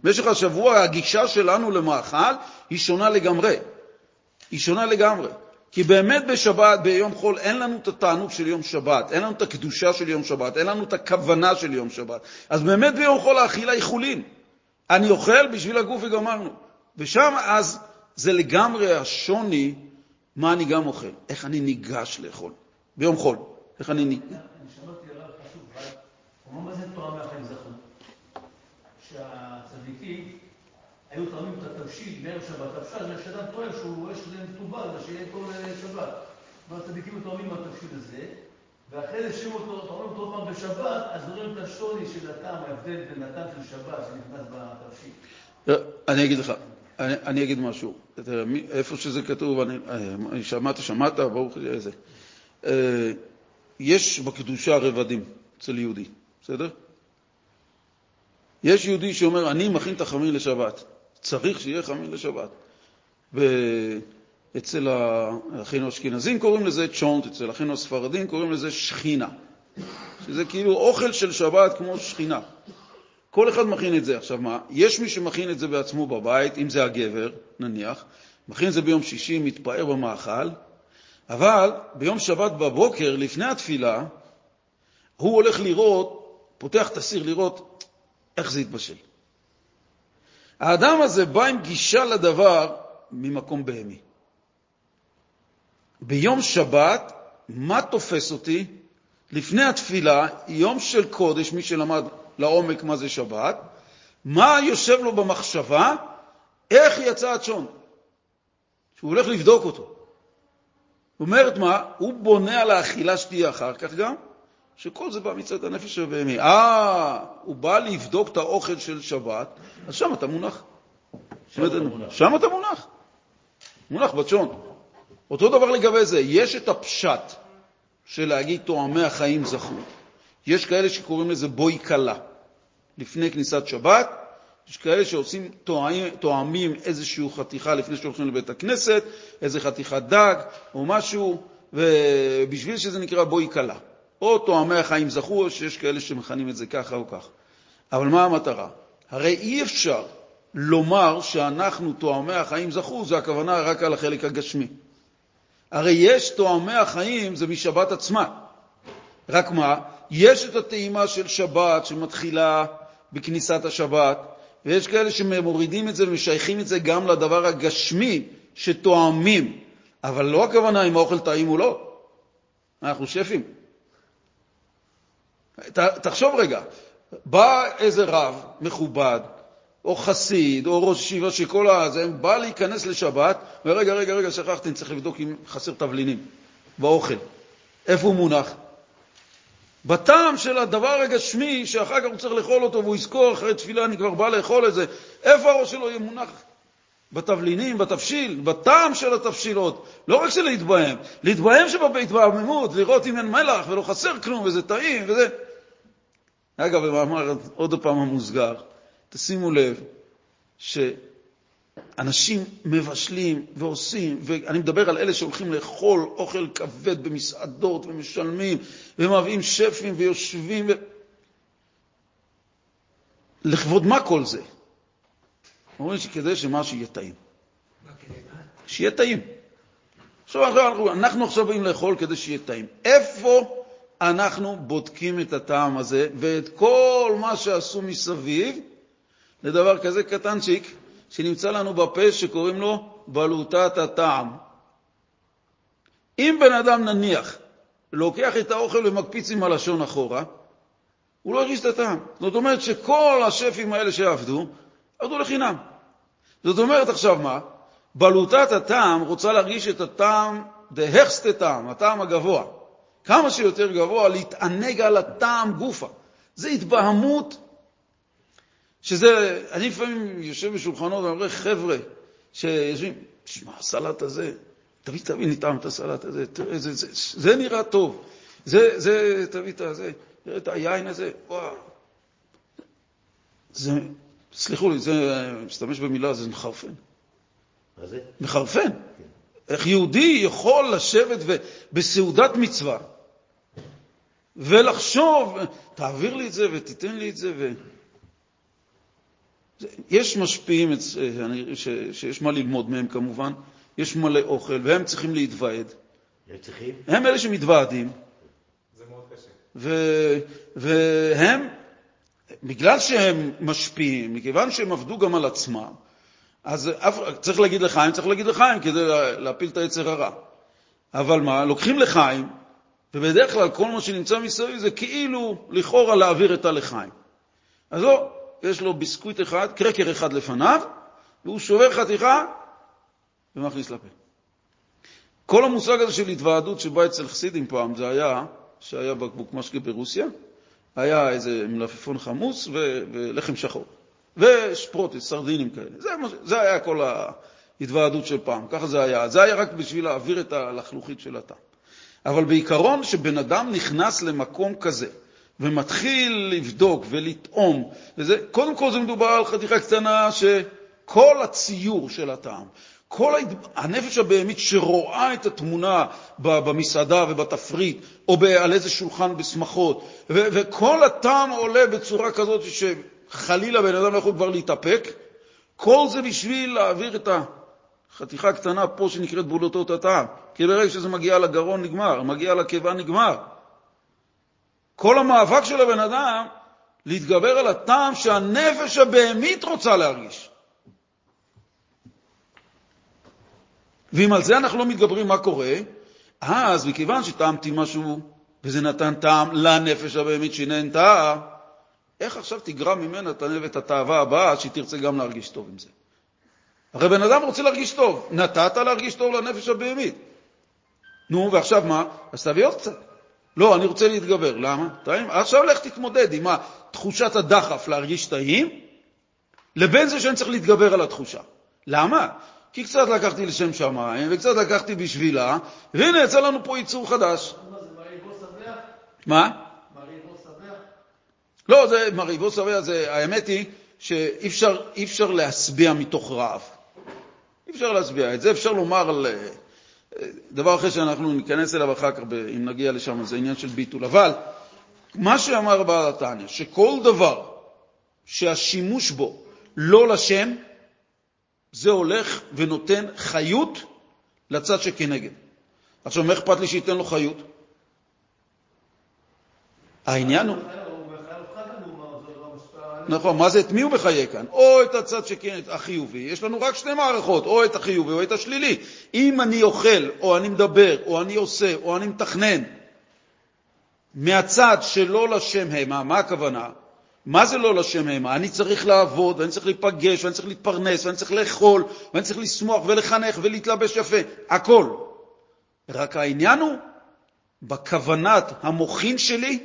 במשך השבוע הגישה שלנו למאכל היא שונה לגמרי. היא שונה לגמרי. כי באמת בשבת, ביום חול, אין לנו את התענוג של יום שבת, אין לנו את הקדושה של יום שבת, אין לנו את הכוונה של יום שבת. אז באמת ביום חול האכילה היא חולין. אני אוכל בשביל הגוף וגמרנו. ושם אז זה לגמרי השוני מה אני גם אוכל, איך אני ניגש לאכול. ביום חול, איך אני ניגש.
מה זה תורה מהחיים זכו? שהצדיקים היו תורמים את התבשיל מערב שבת. תבשל שאדם טוען שהוא יש לזה מטובל, שיהיה כל שבת. כלומר, הצדיקים תורמים מהתבשיל הזה, ואחרי זה שימו אותו, פעם בשבת, אז רואים את השוני של הטעם, ההבדל בין הטעם של שבת שנכנס בתבשיל.
לא, אני אגיד לך, אני, אני אגיד משהו. איפה שזה כתוב, אני, אני שמעת, שמעת, ברוך איזה. אה, יש בקדושה רבדים אצל יהודי, בסדר? יש יהודי שאומר, אני מכין את החמין לשבת. צריך שיהיה חמין לשבת. אצל האחינו האשכנזים קוראים לזה צ'ונט, אצל אחינו הספרדים קוראים לזה שכינה. שזה כאילו אוכל של שבת כמו שכינה. כל אחד מכין את זה. עכשיו מה, יש מי שמכין את זה בעצמו בבית, אם זה הגבר, נניח, מכין את זה ביום שישי, מתפאר במאכל, אבל ביום שבת בבוקר, לפני התפילה, הוא הולך לראות, פותח את הסיר לראות איך זה יתבשל. האדם הזה בא עם גישה לדבר ממקום בהמי. ביום שבת, מה תופס אותי? לפני התפילה, יום של קודש, מי שלמד לעומק מה זה שבת, מה יושב לו במחשבה? איך יצא הצ'ון? שהוא הולך לבדוק אותו. זאת אומרת מה? הוא בונה על האכילה שתהיה אחר כך גם, שכל זה בא מצד הנפש הבהמי. אה, הוא בא לבדוק את האוכל של שבת, אז שם אתה מונח. שם אתה מונח. שם אתה מונח. מונח בצ'ון. אותו דבר לגבי זה, יש את הפשט של להגיד תואמי החיים זכו. יש כאלה שקוראים לזה בוי קלה. לפני כניסת שבת, יש כאלה שעושים, תואמים איזושהי חתיכה לפני שהולכים לבית הכנסת, איזה חתיכת דג או משהו, ובשביל שזה נקרא בוי קלה. או תואמי החיים זכו, שיש כאלה שמכנים את זה ככה או כך. אבל מה המטרה? הרי אי אפשר לומר שאנחנו תואמי החיים זכו, זה הכוונה רק על החלק הגשמי. הרי יש תואמי החיים, זה משבת עצמה. רק מה? יש את הטעימה של שבת שמתחילה בכניסת השבת, ויש כאלה שמורידים את זה ומשייכים את זה גם לדבר הגשמי שתואמים, אבל לא הכוונה אם האוכל טעים או לא. אנחנו שפים. תחשוב רגע, בא איזה רב מכובד, או חסיד, או ראש ישיבה שכל הזה, בא להיכנס לשבת, ורגע, רגע, רגע, שכחתי, אני צריך לבדוק אם חסר תבלינים באוכל. איפה הוא מונח? בטעם של הדבר הגשמי, שאחר כך הוא צריך לאכול אותו, והוא יזכור אחרי תפילה, אני כבר בא לאכול את זה. איפה הראש שלו יהיה מונח? בתבלינים, בתבשיל, בטעם של התבשילות. לא רק של להתבהם, להתבהם שבהתבהמות, לראות אם אין מלח ולא חסר כלום, וזה טעים, וזה... אגב, במאמר עוד פעם המוסגר, תשימו לב שאנשים מבשלים ועושים, ואני מדבר על אלה שהולכים לאכול אוכל כבד במסעדות ומשלמים, ומביאים שפים ויושבים, ו... לכבוד מה כל זה? אומרים שכדי שמשהו יהיה טעים. שיהיה טעים. עכשיו אנחנו, עכשיו באים לאכול כדי שיהיה טעים. איפה אנחנו בודקים את הטעם הזה ואת כל מה שעשו מסביב לדבר כזה קטנצ'יק שנמצא לנו בפה שקוראים לו בלוטת הטעם. אם בן אדם נניח לוקח את האוכל ומקפיץ עם הלשון אחורה, הוא לא הרגיש את הטעם. זאת אומרת שכל השפים האלה שעבדו, עבדו לחינם. זאת אומרת עכשיו מה? בלוטת הטעם רוצה להרגיש את הטעם, דהכסטה טעם, הטעם הגבוה. כמה שיותר גבוה, להתענג על הטעם גופה. זה התבהמות שזה, אני לפעמים יושב בשולחנות ואומר, חבר'ה שיושבים, תשמע, הסלט הזה, תביא, תביא לי טעם את הסלט הזה, תראה, זה, זה, זה נראה טוב. זה, זה, תביא את הזה, תראה את היין הזה, וואו. זה, סליחו לי, זה, משתמש במילה, זה מחרפן.
מה זה?
מחרפן. כן. איך יהודי יכול לשבת בסעודת מצווה ולחשוב, תעביר לי את זה ותיתן לי את זה, ו... יש משפיעים שיש מה ללמוד מהם כמובן, יש מלא אוכל, והם צריכים להתוועד.
הם צריכים?
הם אלה שמתוועדים.
זה מאוד קשה.
והם, בגלל שהם משפיעים, מכיוון שהם עבדו גם על עצמם, אז צריך להגיד לחיים, צריך להגיד לחיים כדי להפיל את היצר הרע. אבל מה, לוקחים לחיים, ובדרך כלל כל מה שנמצא מסביב זה כאילו לכאורה להעביר את הלחיים. אז לא, יש לו ביסקוויט אחד, קרקר אחד לפניו, והוא שובר חתיכה ומכניס לפה. כל המושג הזה של התוועדות שבא אצל חסידים פעם, זה היה שהיה בקבוק משקה ברוסיה, היה איזה מלפפון חמוס ו- ולחם שחור, ושפרוטס, סרדינים כאלה. זה, זה היה כל ההתוועדות של פעם, ככה זה היה. זה היה רק בשביל להעביר את הלחלוכית של הטעם. אבל בעיקרון, כשבן אדם נכנס למקום כזה, ומתחיל לבדוק ולטעום, וזה, קודם כל זה מדובר על חתיכה קטנה שכל הציור של הטעם, כל הנפש הבהמית שרואה את התמונה במסעדה ובתפריט, או על איזה שולחן בשמחות, וכל הטעם עולה בצורה כזאת שחלילה בן אדם לא יכול כבר להתאפק, כל זה בשביל להעביר את החתיכה הקטנה פה שנקראת בולטות הטעם. כי ברגע שזה מגיע לגרון נגמר, מגיע לקיבה נגמר. כל המאבק של הבן אדם להתגבר על הטעם שהנפש הבהמית רוצה להרגיש. ואם על זה אנחנו לא מתגברים, מה קורה? אז מכיוון שטעמתי משהו, וזה נתן טעם לנפש הבהמית שהיא נהנתה, איך עכשיו תגרע ממנה את התאווה הבאה שהיא תרצה גם להרגיש טוב עם זה? הרי בן אדם רוצה להרגיש טוב, נתת להרגיש טוב לנפש הבהמית. נו, ועכשיו מה? אז תביא עוד קצת. לא, אני רוצה להתגבר. למה? טעים? עכשיו לך תתמודד עם תחושת הדחף להרגיש טעים, לבין זה שאני צריך להתגבר על התחושה. למה? כי קצת לקחתי לשם שמיים, וקצת לקחתי בשבילה, והנה יצא לנו פה ייצור חדש. מה?
מרהיבו שבע?
לא, זה מרהיבו שבע, זה, האמת היא שאי אפשר, אפשר להשביע מתוך רעב. אי אפשר להשביע. את זה אפשר לומר על אה, דבר אחר שאנחנו ניכנס אליו אחר כך, אם נגיע לשם, זה עניין של ביטול. אבל מה שאמר בעל התניא, שכל דבר שהשימוש בו לא לשם, זה הולך ונותן חיות לצד שכנגד. עכשיו, מה אכפת לי שייתן לו חיות? העניין הוא... נכון, מה זה, את מי הוא מחיה כאן? או את הצד שכן, החיובי, יש לנו רק שתי מערכות, או את החיובי או את השלילי. אם אני אוכל, או אני מדבר, או אני עושה, או אני מתכנן, מהצד שלא לשם המה, מה הכוונה? מה זה לא לשם המה? אני צריך לעבוד, ואני צריך להיפגש, ואני צריך להתפרנס, ואני צריך לאכול, ואני צריך לשמוח ולחנך ולהתלבש יפה, הכל. רק העניין הוא בכוונת המוחין שלי,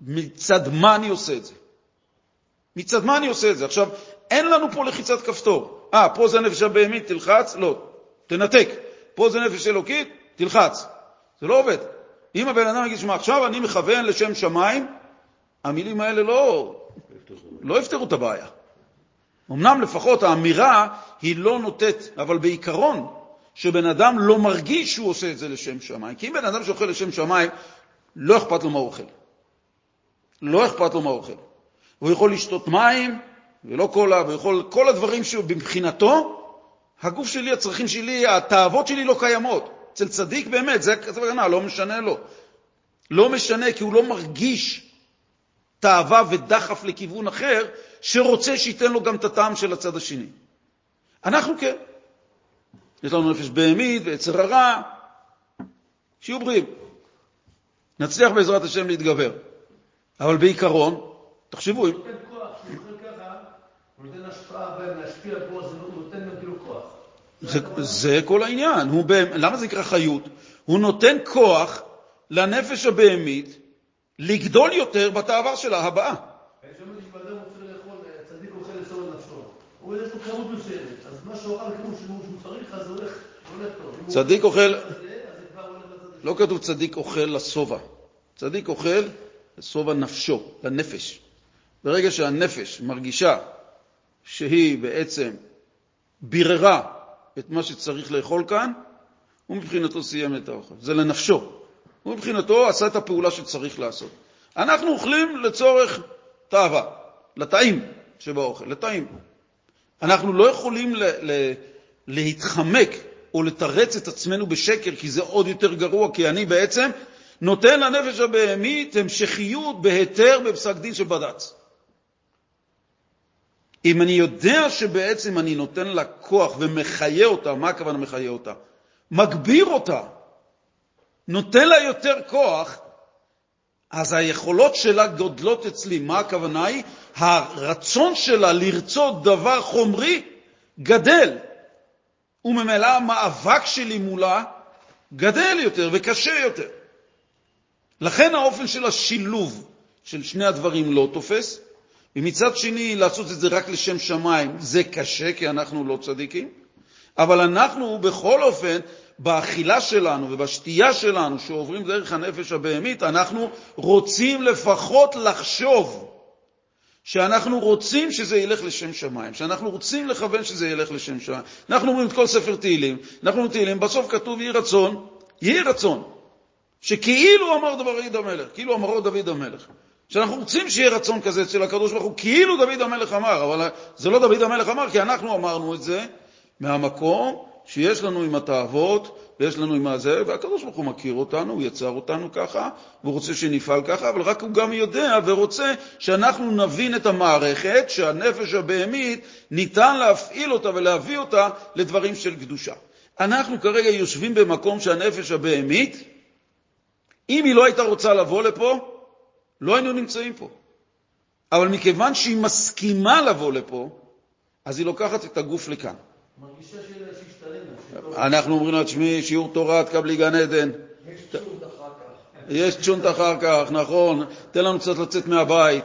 מצד מה אני עושה את זה. מצד מה אני עושה את זה? עכשיו, אין לנו פה לחיצת כפתור. אה, פה זה נפש הבהמית, תלחץ? לא. תנתק. פה זה נפש אלוקית, תלחץ. זה לא עובד. אם הבן אדם יגיד, שמע, עכשיו אני מכוון לשם שמיים, המילים האלה לא, לא יפתרו את הבעיה. אמנם לפחות האמירה היא לא נוטית, אבל בעיקרון, שבן אדם לא מרגיש שהוא עושה את זה לשם שמיים. כי אם בן אדם שאוכל לשם שמיים, לא אכפת לו מה הוא אוכל. לא אכפת לו מה הוא אוכל. הוא יכול לשתות מים ולא קולה, ויכול, כל הדברים שבמבחינתו, הגוף שלי, הצרכים שלי, התאוות שלי לא קיימות. אצל צדיק באמת, זה הכוונה, לא משנה לו. לא משנה, כי הוא לא מרגיש תאווה ודחף לכיוון אחר, שרוצה שייתן לו גם את הטעם של הצד השני. אנחנו כן. יש לנו נפש בהמית ויצר הרע, שיהיו בריאים. נצליח בעזרת השם להתגבר. אבל בעיקרון, תחשבו,
הוא נותן כוח, שהוא אוכל ככה, הוא נותן השפעה להשפיע פה, אז הוא נותן גם כאילו כוח.
זה, זה כל העניין. הוא, למה זה נקרא חיות? הוא נותן כוח לנפש הבהמית לגדול יותר בתאווה שלה הבאה.
זה.
צדיק אוכל, לא כתוב צדיק אוכל לשובע. צדיק אוכל לשובע נפשו, לנפש. ברגע שהנפש מרגישה שהיא בעצם ביררה את מה שצריך לאכול כאן, הוא מבחינתו סיים את האוכל. זה לנפשו. הוא מבחינתו עשה את הפעולה שצריך לעשות. אנחנו אוכלים לצורך תאווה, לטעים שבאוכל, לטעים. אנחנו לא יכולים ל- ל- להתחמק או לתרץ את עצמנו בשקר, כי זה עוד יותר גרוע, כי אני בעצם נותן לנפש הבהמית המשכיות בהיתר בפסק דין של בד"ץ. אם אני יודע שבעצם אני נותן לה כוח ומחיה אותה, מה הכוונה מחיה אותה? מגביר אותה, נותן לה יותר כוח, אז היכולות שלה גודלות אצלי. מה הכוונה היא? הרצון שלה לרצות דבר חומרי גדל, וממילא המאבק שלי מולה גדל יותר וקשה יותר. לכן האופן של השילוב של שני הדברים לא תופס, ומצד שני לעשות את זה רק לשם שמיים זה קשה, כי אנחנו לא צדיקים, אבל אנחנו בכל אופן באכילה שלנו ובשתייה שלנו, שעוברים דרך הנפש הבהמית, אנחנו רוצים לפחות לחשוב שאנחנו רוצים שזה ילך לשם שמיים, שאנחנו רוצים לכוון שזה ילך לשם שמיים. אנחנו אומרים את כל ספר תהילים, אנחנו אומרים תהילים, בסוף כתוב יהי רצון, יהי רצון, שכאילו אמר דוד המלך, כאילו אמרו דוד המלך. שאנחנו רוצים שיהיה רצון כזה אצל הקדוש ברוך הוא, כאילו דוד המלך אמר, אבל זה לא דוד המלך אמר, כי אנחנו אמרנו את זה מהמקום שיש לנו עם התאוות, ויש לנו עם הזה, והקדוש ברוך הוא מכיר אותנו, הוא יצר אותנו ככה, והוא רוצה שנפעל ככה, אבל רק הוא גם יודע ורוצה שאנחנו נבין את המערכת, שהנפש הבהמית, ניתן להפעיל אותה ולהביא אותה לדברים של קדושה. אנחנו כרגע יושבים במקום שהנפש הבהמית, אם היא לא הייתה רוצה לבוא לפה, לא היינו נמצאים פה. אבל מכיוון שהיא מסכימה לבוא לפה, אז היא לוקחת את הגוף לכאן.
מרגישה שהשתלם.
אנחנו אומרים לה, תשמעי, שיעור תורה, תקבלי גן עדן.
יש צ'ונט אחר כך.
יש צ'ונט אחר כך, נכון, תן לנו קצת לצאת מהבית.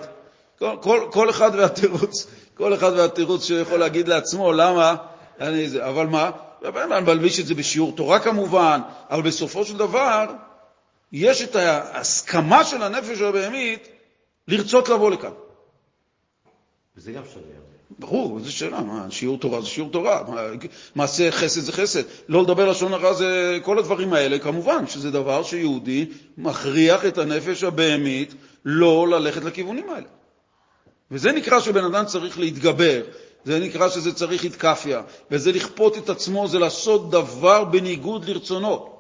כל, כל, כל אחד והתירוץ, כל אחד והתירוץ שיכול להגיד לעצמו, למה אני זה. אבל מה? אני מלביש את זה בשיעור תורה כמובן, אבל בסופו של דבר יש את ההסכמה של הנפש הבהמית לרצות לבוא לכאן.
וזה גם שווה.
ברור, איזו שאלה, מה, שיעור תורה זה שיעור תורה, מה, מעשה חסד זה חסד, לא לדבר לשון הרע זה כל הדברים האלה, כמובן שזה דבר שיהודי מכריח את הנפש הבהמית לא ללכת לכיוונים האלה. וזה נקרא שבן אדם צריך להתגבר, זה נקרא שזה צריך התקפיה, וזה לכפות את עצמו, זה לעשות דבר בניגוד לרצונו.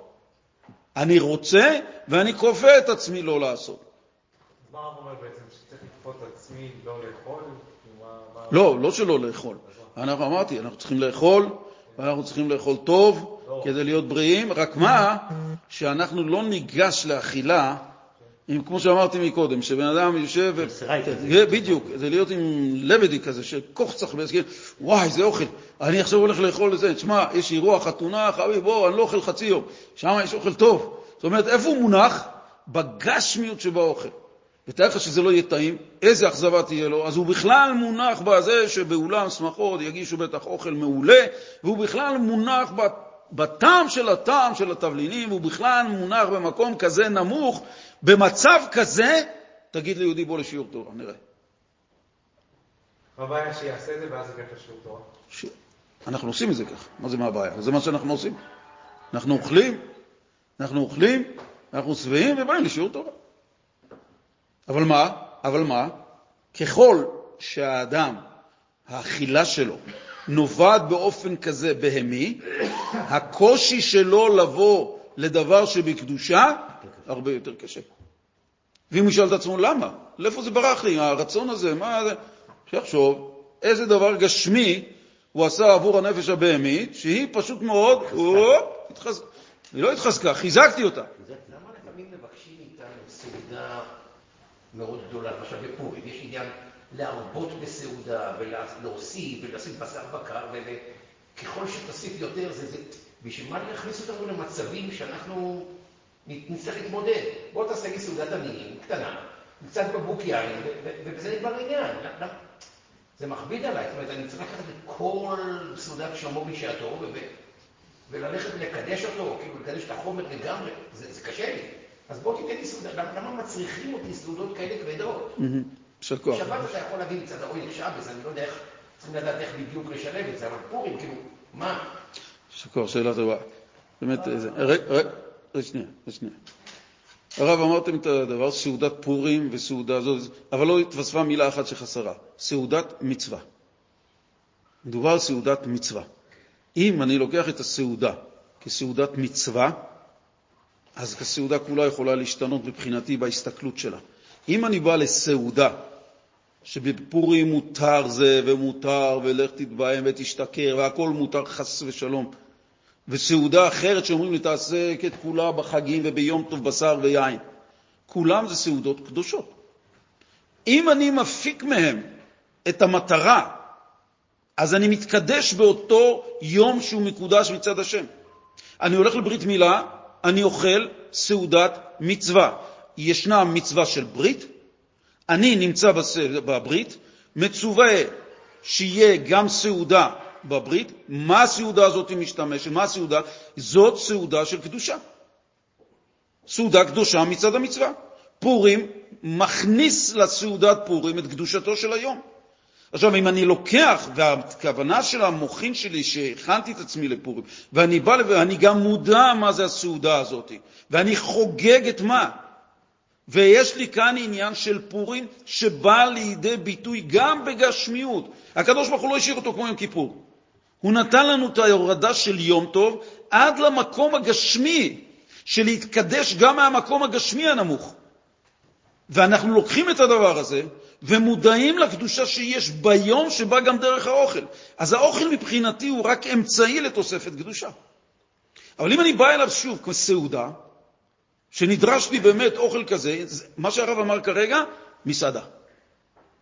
אני רוצה ואני כופה את עצמי לא לעשות.
מה הרב אומר בעצם? שצריך לכפות את עצמי לא לאכול?
לא, לא שלא לאכול. אנחנו אמרתי, אנחנו צריכים לאכול, ואנחנו צריכים לאכול טוב כדי להיות בריאים, רק מה, שאנחנו לא ניגש לאכילה, עם, כמו שאמרתי מקודם, שבן אדם יושב. בדיוק, זה להיות עם לבדי כזה, שכוך צריך להזכיר, וואי, איזה אוכל, אני עכשיו הולך לאכול את זה, תשמע, יש אירוע חתונה, חביב, בוא, אני לא אוכל חצי יום, שם יש אוכל טוב. זאת אומרת, איפה הוא מונח? בגשמיות שבאוכל. ותאר לך שזה לא יהיה טעים, איזה אכזבה תהיה לו, אז הוא בכלל מונח בזה שבאולם שמחות יגישו בטח אוכל מעולה, והוא בכלל מונח בטעם של הטעם של התבלינים, והוא בכלל מונח במקום כזה נמוך, במצב כזה, תגיד ליהודי בוא לשיעור תורה, נראה.
מה הבעיה שיעשה את זה ואז יקח לשיעור תורה?
ש... אנחנו עושים את זה ככה, מה זה מה הבעיה? זה מה שאנחנו עושים. אנחנו אוכלים, אנחנו אוכלים, אנחנו שבעים ובאים לשיעור תורה. אבל מה? אבל מה? ככל שהאדם, האכילה שלו, נובעת באופן כזה בהמי, הקושי שלו לבוא לדבר שבקדושה הרבה יותר קשה. ואם הוא ישאל את עצמו, למה? לאיפה זה ברח לי, הרצון הזה, מה זה? שיחשוב איזה דבר גשמי הוא עשה עבור הנפש הבהמית, שהיא פשוט מאוד, היא לא התחזקה, חיזקתי אותה.
למה לפעמים מבקשים מאיתנו סעודה מאוד גדולה, למשל בפורים, יש עניין להרבות בסעודה ולהוסיף ולשים בשר בקר, וככל שתוסיף יותר זה זה... בשביל מה להכניס אותנו למצבים שאנחנו נצטרך להתמודד? בוא תעשה לי סעודת עניים, קטנה, קצת בקבוק יין, ובזה נגמר העניין. זה מכביד עליי, זאת אומרת, אני צריך לקחת את כל סעודת שלמה בשעתו וללכת ולקדש אותו, כאילו לקדש את החומר לגמרי, זה, זה קשה לי. אז בוא תיתן לי סעודה, למה מצריכים אותי סעודות כאלה כבדות?
יישר כוח.
שבת אתה יכול להביא מצד האוהל שבס, אני לא יודע איך, צריכים לדעת איך בדיוק לשלב את זה, אבל פורים, כאילו, מה?
יישר כוח, שאלה טובה. באמת, רגע, שנייה, שנייה. הרב, אמרתם את הדבר, סעודת פורים וסעודה זאת, אבל לא התווספה מילה אחת שחסרה, סעודת מצווה. מדובר על סעודת מצווה. אם אני לוקח את הסעודה כסעודת מצווה, אז הסעודה כולה יכולה להשתנות מבחינתי בהסתכלות שלה. אם אני בא לסעודה, שבפורים מותר זה ומותר, ולך תתבהם ותשתכר, והכל מותר חס ושלום, וסעודה אחרת שאומרים לי תעשה את כולה בחגים וביום טוב בשר ויין, כולם זה סעודות קדושות. אם אני מפיק מהם את המטרה, אז אני מתקדש באותו יום שהוא מקודש מצד השם. אני הולך לברית מילה, אני אוכל סעודת מצווה. ישנה מצווה של ברית, אני נמצא בברית, מצווה שיהיה גם סעודה בברית. מה הסעודה הזאת משתמשת? מה הסעודה? זאת סעודה של קדושה. סעודה קדושה מצד המצווה. פורים מכניס לסעודת פורים את קדושתו של היום. עכשיו, אם אני לוקח, והכוונה של המוחין שלי, שהכנתי את עצמי לפורים, ואני בא ואני גם מודע מה זה הסעודה הזאת, ואני חוגג את מה? ויש לי כאן עניין של פורים שבא לידי ביטוי גם בגשמיות. הקדוש ברוך הוא לא השאיר אותו כמו יום כיפור. הוא נתן לנו את ההורדה של יום טוב עד למקום הגשמי, של להתקדש גם מהמקום הגשמי הנמוך. ואנחנו לוקחים את הדבר הזה ומודעים לקדושה שיש ביום שבא גם דרך האוכל. אז האוכל מבחינתי הוא רק אמצעי לתוספת קדושה. אבל אם אני בא אליו שוב כסעודה, שנדרש לי באמת אוכל כזה, מה שהרב אמר כרגע, מסעדה.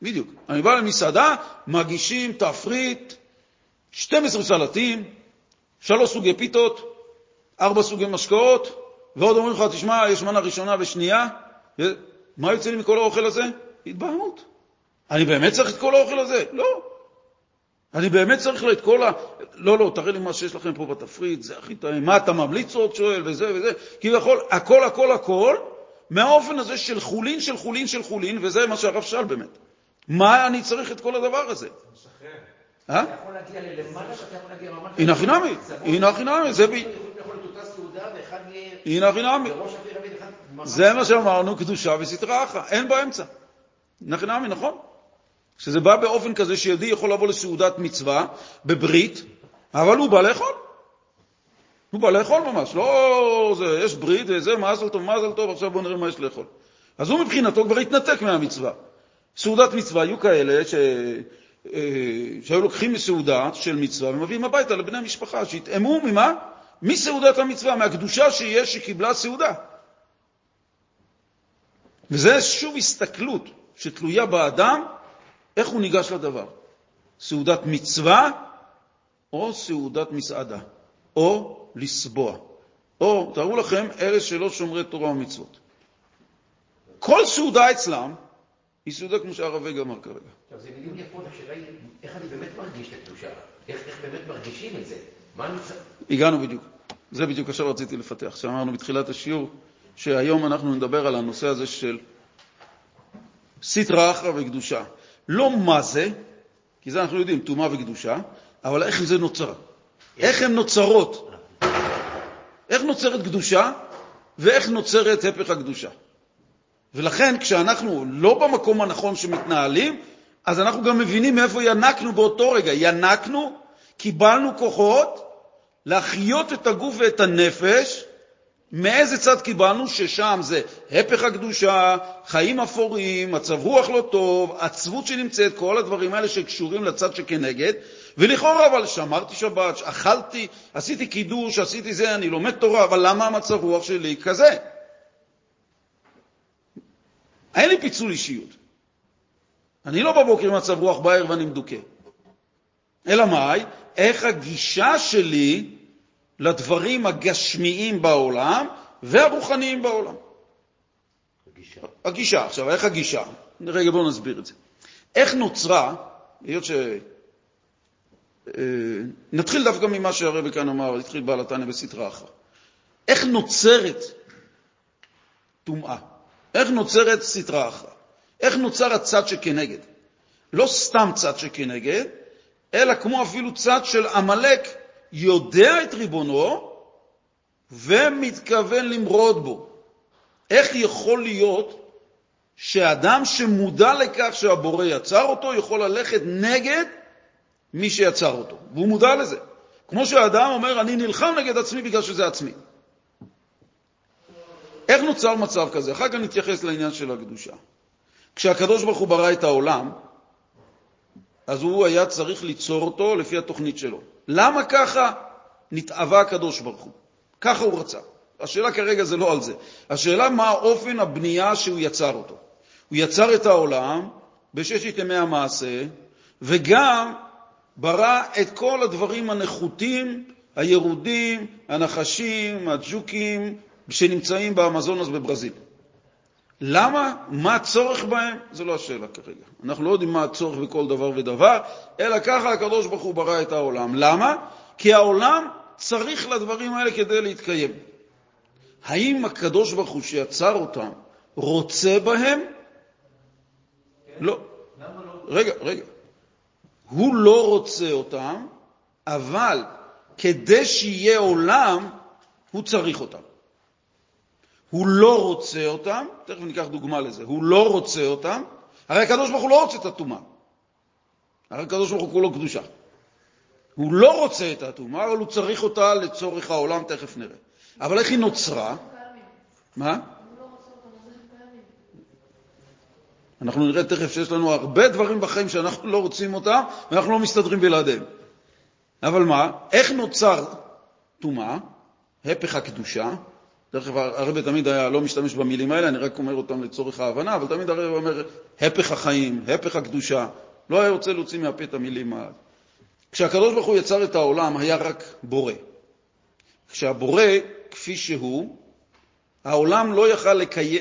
בדיוק. אני בא למסעדה, מגישים תפריט, 12 סלטים, שלוש סוגי פיתות, ארבע סוגי משקאות, ועוד אומרים לך, תשמע, יש מנה ראשונה ושנייה, מה יוצא לי מכל האוכל הזה? התבהמות. אני באמת צריך את כל האוכל הזה? לא. אני באמת צריך את כל ה... לא, לא, תראה לי מה שיש לכם פה בתפריט, זה הכי טעים. מה אתה ממליץ עוד, שואל, וזה וזה. כביכול, הכל, הכל, הכל, מהאופן הזה של חולין, של חולין, של חולין, וזה מה שהרב שאל באמת. מה אני צריך את כל הדבר הזה?
אה? אתה יכול להגיע ללמעלה ואתה יכול להגיע ממש...
הנה חינמי, הנה חינמי, זה ב... הנה חינמי. זה מה שאמרנו, קדושה וסטרה אחרא, אין באמצע. נחינמי, נכון? שזה בא באופן כזה שיהודי יכול לבוא לסעודת מצווה בברית, אבל הוא בא לאכול. הוא בא לאכול ממש, לא זה, יש ברית וזה, מזל טוב, מזל טוב, עכשיו בואו נראה מה יש לאכול. אז הוא מבחינתו כבר התנתק מהמצווה. סעודת מצווה היו כאלה ש... אה, שהיו לוקחים מסעודה של מצווה ומביאים הביתה לבני המשפחה, שהתאמו ממה? מסעודת המצווה, מהקדושה שיש שקיבלה סעודה. וזה שוב הסתכלות שתלויה באדם, איך הוא ניגש לדבר. סעודת מצווה או סעודת מסעדה, או לסבוע. או, תארו לכם, אלה שלא שומרי תורה ומצוות. כל סעודה אצלם היא סעודה כמו שהרב וגה אמר כרגע.
עכשיו, זה מילים יפות, השאלה היא איך אני באמת מרגיש את הקדושה, איך איך באמת מרגישים את זה, מה אני צריך...
הגענו בדיוק. זה בדיוק עכשיו רציתי לפתח, שאמרנו בתחילת השיעור, שהיום אנחנו נדבר על הנושא הזה של סטרא אחרא וקדושה. לא מה זה, כי זה אנחנו יודעים, טומאה וקדושה, אבל איך זה נוצר. איך הן נוצרות. איך נוצרת קדושה ואיך נוצרת הפך הקדושה. ולכן כשאנחנו לא במקום הנכון שמתנהלים, אז אנחנו גם מבינים מאיפה ינקנו באותו רגע. ינקנו, קיבלנו כוחות להחיות את הגוף ואת הנפש. מאיזה צד קיבלנו? ששם זה הפך הקדושה, חיים אפורים, מצב רוח לא טוב, עצבות שנמצאת, כל הדברים האלה שקשורים לצד שכנגד. ולכאורה, אבל שמרתי שבת, אכלתי, עשיתי קידוש, עשיתי זה, אני לומד תורה, אבל למה המצב רוח שלי כזה? אין לי פיצול אישיות. אני לא בבוקר עם מצב רוח בערב ואני מדוכא. אלא מאי? איך הגישה שלי לדברים הגשמיים בעולם והרוחניים בעולם.
הגישה.
הגישה. עכשיו, איך הגישה? רגע, בואו נסביר את זה. איך נוצרה, היות ש... אה, נתחיל דווקא ממה שהרבי כאן אמר, התחיל בעל התניא בסטרא אחרא. איך נוצרת טומאה? איך נוצרת סטרא אחרא? איך נוצר הצד שכנגד? לא סתם צד שכנגד, אלא כמו אפילו צד של עמלק יודע את ריבונו ומתכוון למרוד בו. איך יכול להיות שאדם שמודע לכך שהבורא יצר אותו יכול ללכת נגד מי שיצר אותו, והוא מודע לזה. כמו שהאדם אומר, אני נלחם נגד עצמי בגלל שזה עצמי. איך נוצר מצב כזה? אחר כך נתייחס לעניין של הקדושה. כשהקדוש ברוך הוא ברא את העולם, אז הוא היה צריך ליצור אותו לפי התוכנית שלו. למה ככה נתאווה הקדוש ברוך הוא? ככה הוא רצה. השאלה כרגע זה לא על זה. השאלה מה אופן הבנייה שהוא יצר אותו. הוא יצר את העולם בששת ימי המעשה, וגם ברא את כל הדברים הנחותים, הירודים, הנחשים, הג'וקים, שנמצאים באמזונס בברזיל. למה? מה הצורך בהם? זו לא השאלה כרגע. אנחנו לא יודעים מה הצורך בכל דבר ודבר, אלא ככה הקדוש ברוך הוא ברא את העולם. למה? כי העולם צריך לדברים האלה כדי להתקיים. האם הקדוש ברוך הוא שיצר אותם רוצה בהם? לא.
למה לא?
רגע, רגע. הוא לא רוצה אותם, אבל כדי שיהיה עולם, הוא צריך אותם. הוא לא רוצה אותם, תכף ניקח דוגמה לזה, הוא לא רוצה אותם, הרי הקדוש ברוך הוא לא רוצה את הטומאה. הרי הקדוש ברוך הוא כולו קדושה. הוא לא רוצה את הטומאה, אבל הוא צריך אותה לצורך העולם, תכף נראה. אבל איך היא נוצרה? מה? אנחנו נראה תכף שיש לנו הרבה דברים בחיים שאנחנו לא רוצים אותם, ואנחנו לא מסתדרים בלעדיהם. אבל מה? איך נוצר טומאה? הפך הקדושה. אגב, הרבי תמיד היה לא משתמש במילים האלה, אני רק אומר אותם לצורך ההבנה, אבל תמיד הרבי אומר הפך החיים, הפך הקדושה. לא היה רוצה להוציא מהפה את המילים האלה. כשהקדוש ברוך הוא יצר את העולם, היה רק בורא. כשהבורא, כפי שהוא, העולם לא יכל, לקי...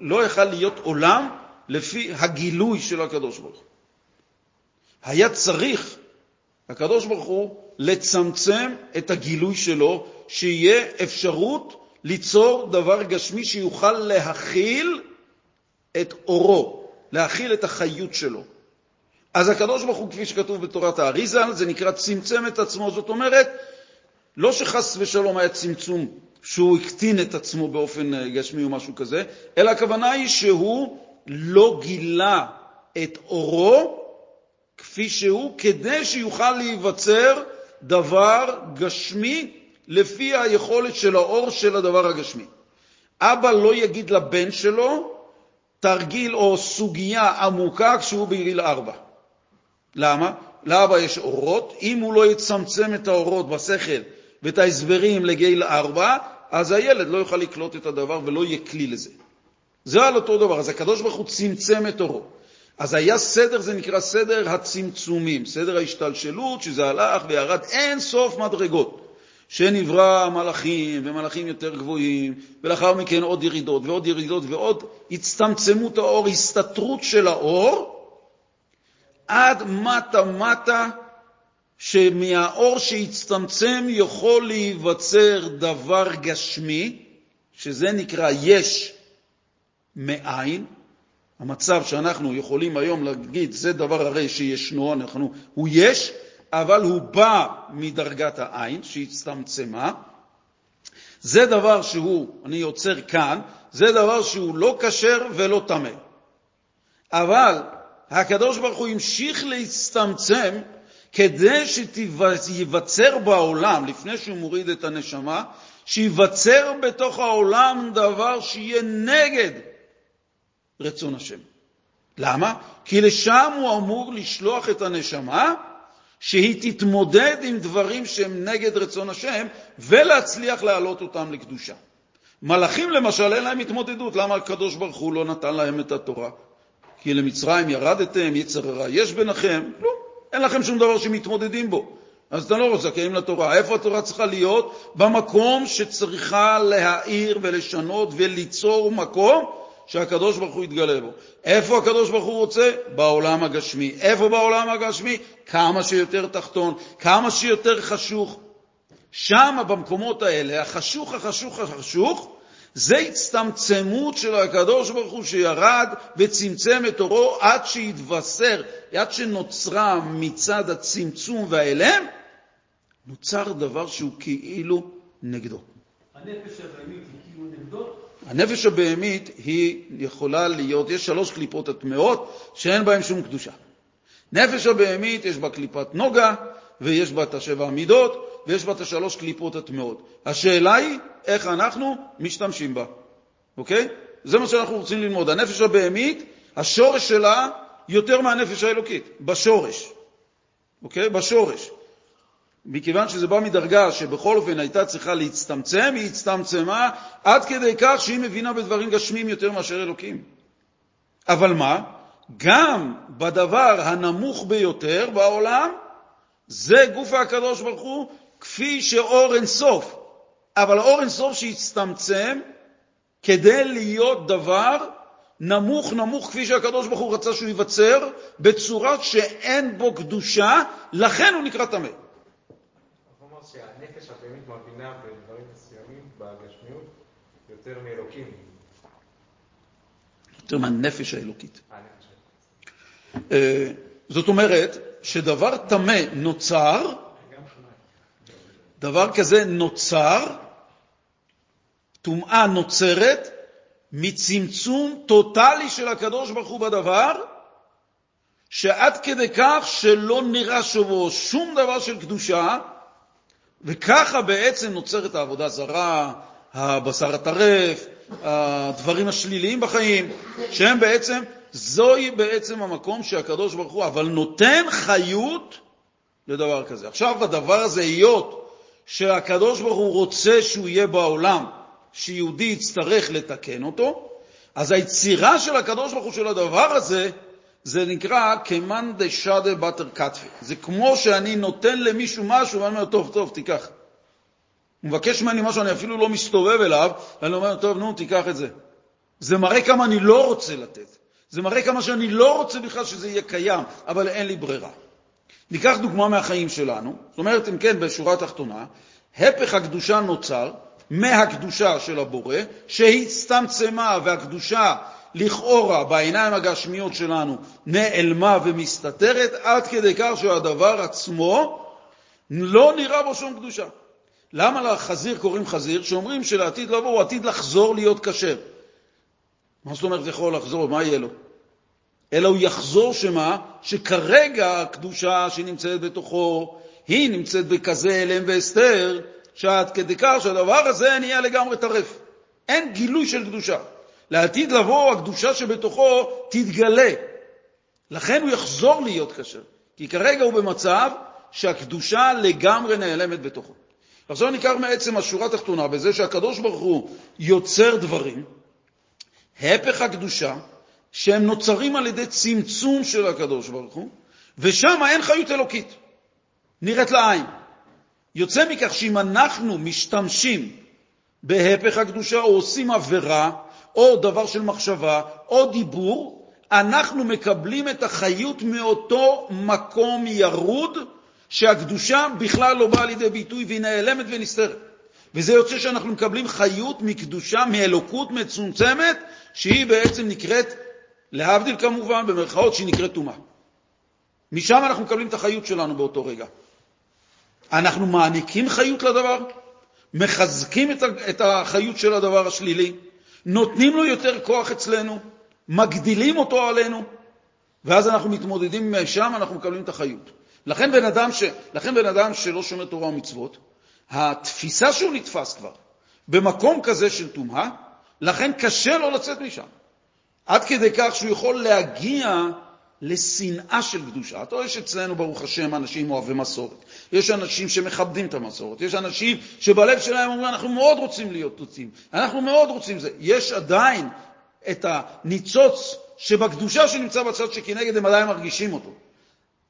לא יכל להיות עולם לפי הגילוי של הקדוש ברוך הוא. היה צריך, הקדוש ברוך הוא, לצמצם את הגילוי שלו, שיהיה אפשרות ליצור דבר גשמי שיוכל להכיל את אורו, להכיל את החיות שלו. אז הקדוש ברוך הוא, כפי שכתוב בתורת האריזה, זה נקרא צמצם את עצמו. זאת אומרת, לא שחס ושלום היה צמצום שהוא הקטין את עצמו באופן אה, גשמי או משהו כזה, אלא הכוונה היא שהוא לא גילה את אורו כפי שהוא, כדי שיוכל להיווצר דבר גשמי לפי היכולת של האור של הדבר הגשמי. אבא לא יגיד לבן שלו תרגיל או סוגיה עמוקה כשהוא בגיל ארבע. למה? לאבא יש אורות, אם הוא לא יצמצם את האורות בשכל ואת ההסברים לגיל ארבע, אז הילד לא יוכל לקלוט את הדבר ולא יהיה כלי לזה. זה על אותו דבר. אז הקדוש ברוך הוא צמצם את אורו. אז היה סדר, זה נקרא סדר הצמצומים, סדר ההשתלשלות, שזה הלך וירד אין סוף מדרגות. שנברא מלאכים ומלאכים יותר גבוהים, ולאחר מכן עוד ירידות ועוד ירידות ועוד הצטמצמות האור, הסתתרות של האור, עד מטה-מטה, שמהאור שהצטמצם יכול להיווצר דבר גשמי, שזה נקרא יש מאין, המצב שאנחנו יכולים היום להגיד, זה דבר הרי שישנו, אנחנו, הוא יש, אבל הוא בא מדרגת העין שהצטמצמה. זה דבר שהוא, אני יוצר כאן, זה דבר שהוא לא כשר ולא טמא. אבל הקדוש ברוך הוא המשיך להצטמצם כדי שייווצר בעולם, לפני שהוא מוריד את הנשמה, שייווצר בתוך העולם דבר שיהיה נגד רצון השם. למה? כי לשם הוא אמור לשלוח את הנשמה, שהיא תתמודד עם דברים שהם נגד רצון השם, ולהצליח להעלות אותם לקדושה. מלאכים למשל אין להם התמודדות, למה הקדוש ברוך הוא לא נתן להם את התורה? כי למצרים ירדתם, יצר הרע יש ביניכם, לא, אין לכם שום דבר שמתמודדים בו. אז אתה לא זכאים לתורה. איפה התורה צריכה להיות? במקום שצריכה להאיר ולשנות וליצור מקום שהקדוש ברוך הוא יתגלה בו. איפה הקדוש ברוך הוא רוצה? בעולם הגשמי. איפה בעולם הגשמי? כמה שיותר תחתון, כמה שיותר חשוך. שם, במקומות האלה, החשוך, החשוך, החשוך, זה הצטמצמות של הקדוש ברוך הוא שירד וצמצם את אורו עד שהתבשר, עד שנוצרה מצד הצמצום והאלם, נוצר דבר שהוא כאילו נגדו.
הנפש הבהמית היא כאילו נגדו?
הנפש הבהמית היא יכולה להיות, יש שלוש קליפות הטמעות שאין בהן שום קדושה. נפש הבהמית יש בה קליפת נוגה, ויש בה את השבע המידות, ויש בה את השלוש קליפות הטמעות. השאלה היא איך אנחנו משתמשים בה, אוקיי? זה מה שאנחנו רוצים ללמוד. הנפש הבהמית, השורש שלה יותר מהנפש האלוקית, בשורש, אוקיי? בשורש. מכיוון שזה בא מדרגה שבכל אופן הייתה צריכה להצטמצם, היא הצטמצמה עד כדי כך שהיא מבינה בדברים גשמיים יותר מאשר אלוקים. אבל מה? גם בדבר הנמוך ביותר בעולם, זה גוף הקדוש ברוך הוא, כפי שאור אין סוף. אבל אור אין סוף שהצטמצם כדי להיות דבר נמוך נמוך כפי שהקדוש ברוך הוא רצה שהוא ייווצר, בצורה שאין בו קדושה, לכן הוא נקרא טמא.
שהנפש הבהמית מבינה בדברים מסוימים בגשמיות יותר מאלוקים.
יותר מהנפש האלוקית. אה, זאת אומרת שדבר טמא נוצר, דבר כזה נוצר, טומאה נוצרת מצמצום טוטלי של הקדוש ברוך הוא בדבר, שעד כדי כך שלא נראה שבו שום דבר של קדושה, וככה בעצם נוצרת העבודה הזרה, הבשר הטרף, הדברים השליליים בחיים, שהם בעצם, זוהי בעצם המקום שהקדוש ברוך הוא, אבל נותן חיות לדבר כזה. עכשיו, הדבר הזה, היות שהקדוש ברוך הוא רוצה שהוא יהיה בעולם, שיהודי יצטרך לתקן אותו, אז היצירה של הקדוש ברוך הוא של הדבר הזה, זה נקרא כמאן דשדה בתר כתפי. זה כמו שאני נותן למישהו משהו ואני אומר, טוב, טוב, תיקח. הוא מבקש ממני משהו, אני אפילו לא מסתובב אליו, ואני אומר, טוב, נו, תיקח את זה. זה מראה כמה אני לא רוצה לתת. זה מראה כמה שאני לא רוצה בכלל שזה יהיה קיים, אבל אין לי ברירה. ניקח דוגמה מהחיים שלנו, זאת אומרת, אם כן, בשורה התחתונה, הפך הקדושה נוצר מהקדושה של הבורא, שהצטמצמה והקדושה לכאורה בעיניים הגשמיות שלנו נעלמה ומסתתרת, עד כדי כך שהדבר עצמו לא נראה בו שום קדושה. למה לחזיר קוראים חזיר? שאומרים שלעתיד לבוא הוא עתיד לחזור להיות כשר. מה זאת אומרת יכול לחזור? מה יהיה לו? אלא הוא יחזור שמה? שכרגע הקדושה שנמצאת בתוכו, היא נמצאת בכזה אלם והסתר, שעד כדי כך שהדבר הזה נהיה לגמרי טרף. אין גילוי של קדושה. לעתיד לבוא הקדושה שבתוכו תתגלה. לכן הוא יחזור להיות כשר. כי כרגע הוא במצב שהקדושה לגמרי נעלמת בתוכו. עכשיו ניקח מעצם השורה התחתונה בזה שהקדוש ברוך הוא יוצר דברים, הפך הקדושה, שהם נוצרים על ידי צמצום של הקדוש ברוך הוא, ושם אין חיות אלוקית, נראית לעין. יוצא מכך שאם אנחנו משתמשים בהפך הקדושה או עושים עבירה, או דבר של מחשבה, או דיבור, אנחנו מקבלים את החיות מאותו מקום ירוד, שהקדושה בכלל לא באה לידי ביטוי והיא נעלמת ונסתרת. וזה יוצא שאנחנו מקבלים חיות מקדושה, מאלוקות מצומצמת, שהיא בעצם נקראת, להבדיל כמובן, במרכאות, שהיא נקראת טומאה. משם אנחנו מקבלים את החיות שלנו באותו רגע. אנחנו מעניקים חיות לדבר, מחזקים את החיות של הדבר השלילי, נותנים לו יותר כוח אצלנו, מגדילים אותו עלינו, ואז אנחנו מתמודדים משם, אנחנו מקבלים את החיות. לכן בן אדם, ש... לכן בן אדם שלא שומר תורה ומצוות, התפיסה שהוא נתפס כבר במקום כזה של טומאה, לכן קשה לו לצאת משם. עד כדי כך שהוא יכול להגיע לשנאה של קדושה. אתה רואה שאצלנו, ברוך השם, אנשים אוהבי מסורת. יש אנשים שמכבדים את המסורת. יש אנשים שבלב שלהם אומרים, אנחנו מאוד רוצים להיות תוצים. אנחנו מאוד רוצים זה. יש עדיין את הניצוץ שבקדושה שנמצא בצד שכנגד, הם עדיין מרגישים אותו.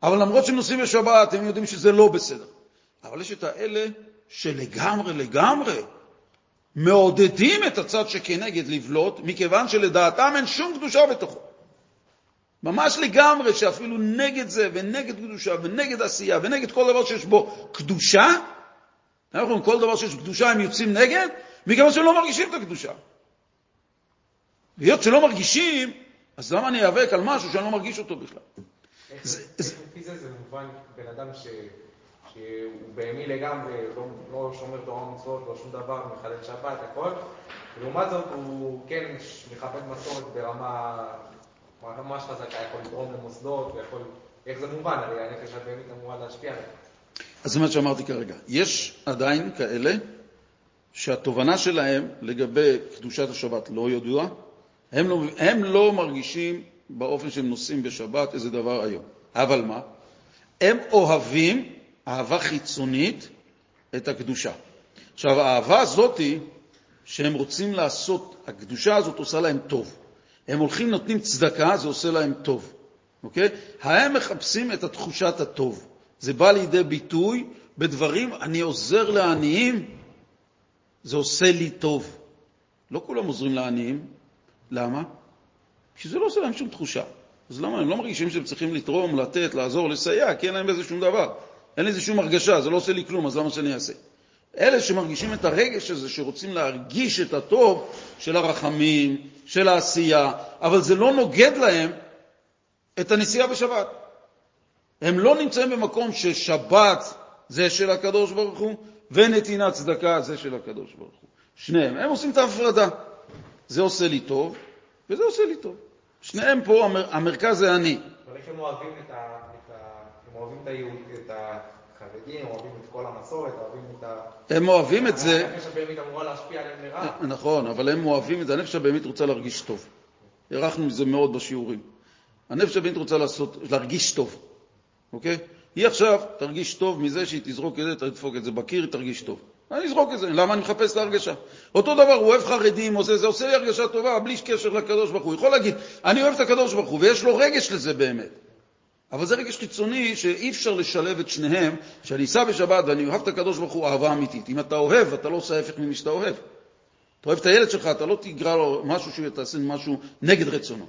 אבל למרות שהם נוסעים בשבת, הם יודעים שזה לא בסדר. אבל יש את האלה שלגמרי לגמרי מעודדים את הצד שכנגד לבלוט, מכיוון שלדעתם אין שום קדושה בתוכו. ממש לגמרי, שאפילו נגד זה ונגד קדושה ונגד עשייה ונגד כל דבר שיש בו קדושה, אנחנו כל דבר שיש קדושה הם יוצאים נגד, מכיוון שהם לא מרגישים את הקדושה. והיות שלא מרגישים, אז למה אני איאבק על משהו שאני לא מרגיש אותו בכלל?
איך לפי זה זה מובן בן אדם שהוא בהמי לגמרי, לא, לא שומר תורה ומצוות, לא שום דבר, מחלל שבת, הכל. לעומת זאת הוא כן מכבד מסורת ברמה ממש חזקה, יכול לתרום למוסדות, ויכול... איך זה מובן? הרי הנפש הבהמית אמורה להשפיע עליו.
אז זה מה שאמרתי כרגע. יש עדיין כאלה שהתובנה שלהם לגבי קדושת השבת לא ידועה, הם לא, הם לא מרגישים באופן שהם נוסעים בשבת איזה דבר היום. אבל מה? הם אוהבים אהבה חיצונית את הקדושה. עכשיו, האהבה הזאת שהם רוצים לעשות, הקדושה הזאת עושה להם טוב. הם הולכים, נותנים צדקה, זה עושה להם טוב. אוקיי? הם מחפשים את התחושת הטוב. זה בא לידי ביטוי בדברים, אני עוזר לעניים, זה עושה לי טוב. לא כולם עוזרים לעניים. למה? כי זה לא עושה להם שום תחושה. אז למה? הם לא מרגישים שהם צריכים לתרום, לתת, לעזור, לסייע, כי אין להם בזה שום דבר. אין לזה שום הרגשה, זה לא עושה לי כלום, אז למה שאני אעשה? אלה שמרגישים את הרגש הזה, שרוצים להרגיש את הטוב של הרחמים, של העשייה, אבל זה לא נוגד להם את הנסיעה בשבת. הם לא נמצאים במקום ששבת זה של הקדוש ברוך הוא, ונתינת צדקה זה של הקדוש ברוך הוא. שניהם. הם עושים את ההפרדה. זה עושה לי טוב, וזה עושה לי טוב. שניהם פה, המר, המרכז זה אני.
אבל איך הם אוהבים את ה... הם אוהבים את היהוד, את אוהבים את כל המסורת, אוהבים את ה...
הם אוהבים את זה...
הנפש הבהמית אמורה להשפיע עליהם לרעה.
נכון, אבל הם אוהבים את זה. הנפש הבהמית רוצה להרגיש טוב. הערכנו מזה מאוד בשיעורים. הנפש הבהמית רוצה לעשות, להרגיש טוב, אוקיי? היא עכשיו תרגיש טוב מזה שהיא תזרוק את זה, תדפוק את זה בקיר, היא תרגיש טוב. אני אזרוק את זה, למה אני מחפש את ההרגשה? אותו דבר, הוא אוהב חרדים, עושה זה, עושה לי הרגשה טובה, בלי קשר לקדוש ברוך הוא. יכול להגיד, אני אוהב את הקדוש ברוך הוא, ויש לו רגש לזה באמת. אבל זה רגש חיצוני שאי אפשר לשלב את שניהם, שאני אסע בשבת ואני אוהב את הקדוש ברוך הוא אהבה אמיתית. אם אתה אוהב, אתה לא עושה ההפך ממי שאתה אוהב. אתה אוהב את הילד שלך, אתה לא תגרע לו משהו שתעשה משהו נגד רצונו.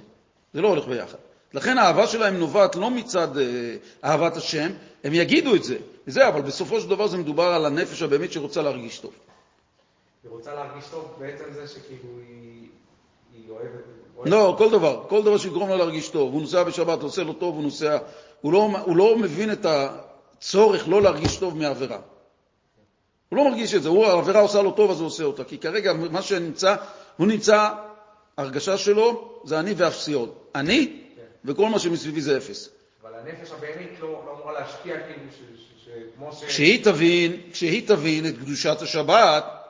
זה לא הולך ביחד. לכן האהבה שלהם נובעת לא מצד אה, אהבת השם, הם יגידו את זה, זה, אבל בסופו של דבר זה מדובר על הנפש הבאמת שרוצה להרגיש טוב.
היא רוצה להרגיש טוב בעצם זה שכאילו היא, היא אוהבת...
לא, כל דבר, כל דבר שיגרום לה להרגיש טוב. הוא נוסע בשבת, עושה לו טוב, הוא נוסע... הוא לא, הוא לא מבין את הצורך לא להרגיש טוב מעבירה. הוא לא מרגיש את זה, הוא, העבירה עושה לו טוב אז הוא עושה אותה. כי כרגע מה שנמצא, הוא נמצא, הרגשה שלו זה אני ואפסיות. אני, כן. וכל מה שמסביבי זה אפס.
אבל הנפש הבהמית לא, לא אמורה להשפיע כאילו, כמו ש...
כשהיא תבין, כשהיא תבין את קדושת השבת,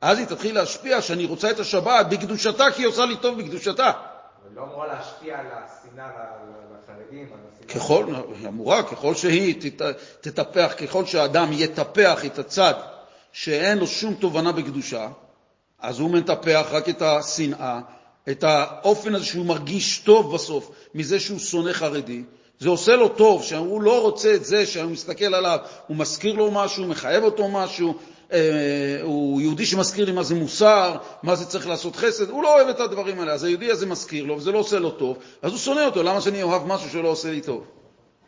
אז היא תתחיל להשפיע שאני רוצה את השבת בקדושתה, כי היא עושה לי טוב בקדושתה.
אבל לא אמורה להשפיע על השנאה לחרדים, על השנאה...
ככל, היא אמורה, ככל שהיא תטפח, ככל שהאדם יטפח את הצד שאין לו שום תובנה בקדושה, אז הוא מטפח רק את השנאה, את האופן הזה שהוא מרגיש טוב בסוף מזה שהוא שונא חרדי. זה עושה לו טוב, שהוא לא רוצה את זה שהוא מסתכל עליו, הוא מזכיר לו משהו, מחייב אותו משהו, הוא יהודי שמזכיר לי מה זה מוסר, מה זה צריך לעשות חסד, הוא לא אוהב את הדברים האלה, אז היהודי הזה מזכיר לו וזה לא עושה לו טוב, אז הוא שונא אותו, למה שאני אוהב משהו שלא עושה לי טוב?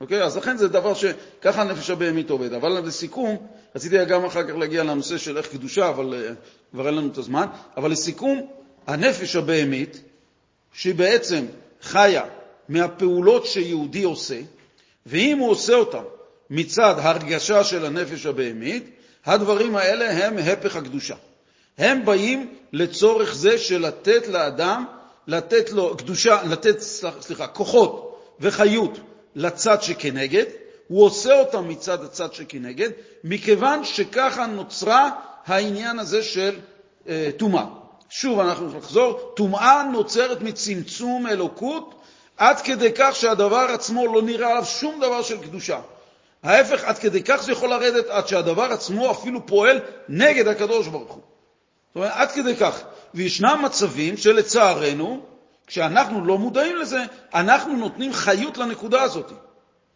אוקיי? אז לכן זה דבר שככה הנפש הבהמית עובד. אבל לסיכום, רציתי גם אחר כך להגיע לנושא של איך קדושה, אבל uh, כבר אין לנו את הזמן, אבל לסיכום, הנפש הבהמית, שהיא בעצם חיה מהפעולות שיהודי עושה, ואם הוא עושה אותן מצד הרגשה של הנפש הבהמית, הדברים האלה הם הפך הקדושה. הם באים לצורך זה של לתת לאדם, לתת לו קדושה, לתת, סליחה, כוחות וחיות לצד שכנגד, הוא עושה אותם מצד הצד שכנגד, מכיוון שככה נוצרה העניין הזה של אה, טומאה. שוב, אנחנו נחזור, טומאה נוצרת מצמצום אלוקות עד כדי כך שהדבר עצמו לא נראה עליו שום דבר של קדושה. ההפך, עד כדי כך זה יכול לרדת עד שהדבר עצמו אפילו פועל נגד הקדוש ברוך הוא. זאת אומרת, עד כדי כך. וישנם מצבים שלצערנו, כשאנחנו לא מודעים לזה, אנחנו נותנים חיות לנקודה הזאת.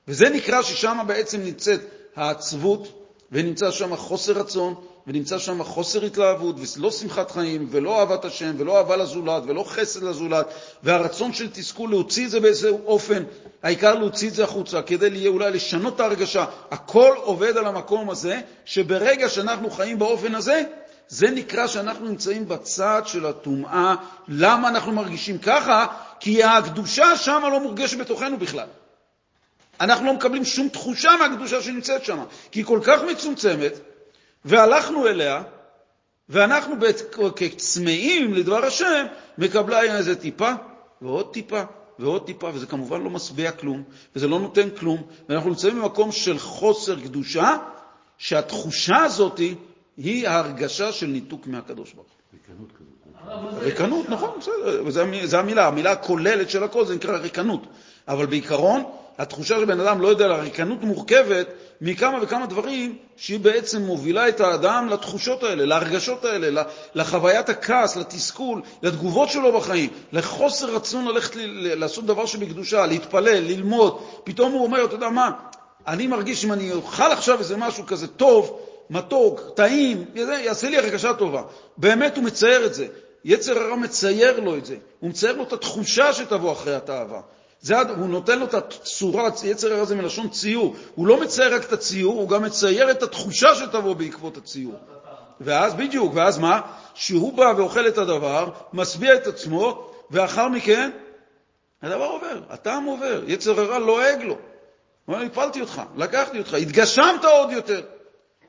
וזה נקרא ששם בעצם נמצאת העצבות, ונמצא שם חוסר רצון, ונמצא שם חוסר התלהבות, ולא שמחת חיים, ולא אהבת השם, ולא אהבה לזולת, ולא חסד לזולת, והרצון של תסכול להוציא את זה באיזה אופן, העיקר להוציא את זה החוצה, כדי אולי לשנות את ההרגשה. הכל עובד על המקום הזה, שברגע שאנחנו חיים באופן הזה, זה נקרא שאנחנו נמצאים בצד של הטומאה. למה אנחנו מרגישים ככה? כי הקדושה שם לא מורגשת בתוכנו בכלל. אנחנו לא מקבלים שום תחושה מהקדושה שנמצאת שם, כי היא כל כך מצומצמת, והלכנו אליה, ואנחנו כצמאים לדבר השם, מקבלה איזה טיפה ועוד טיפה ועוד טיפה, וזה כמובן לא משביע כלום, וזה לא נותן כלום, ואנחנו נמצאים במקום של חוסר קדושה, שהתחושה הזאת היא ההרגשה של ניתוק מהקדוש ברוך הוא. ריקנות כזאת. ריקנות, נכון, בסדר, זו המילה, המילה הכוללת של הכל זה נקרא ריקנות. אבל בעיקרון, התחושה של בן אדם לא יודע, הריקנות מורכבת מכמה וכמה דברים שהיא בעצם מובילה את האדם לתחושות האלה, להרגשות האלה, לחוויית הכעס, לתסכול, לתגובות שלו בחיים, לחוסר רצון ללכת לעשות דבר שבקדושה, להתפלל, ללמוד. פתאום הוא אומר, אתה יודע מה, אני מרגיש אם אני אוכל עכשיו איזה משהו כזה טוב, מתוק, טעים, יעשה לי הרגשה טובה. באמת הוא מצייר את זה. יצר הרע מצייר לו את זה. הוא מצייר לו את התחושה שתבוא אחרי התאווה. זה, הוא נותן לו את הצורה, יצר הרע זה מלשון ציור. הוא לא מצייר רק את הציור, הוא גם מצייר את התחושה שתבוא בעקבות הציור. ואז, בדיוק, ואז מה? שהוא בא ואוכל את הדבר, משביע את עצמו, ואחר מכן הדבר עובר, הטעם עובר, יצר הרע לועג לו. הוא אומר, הפלתי אותך, לקחתי אותך, התגשמת עוד יותר.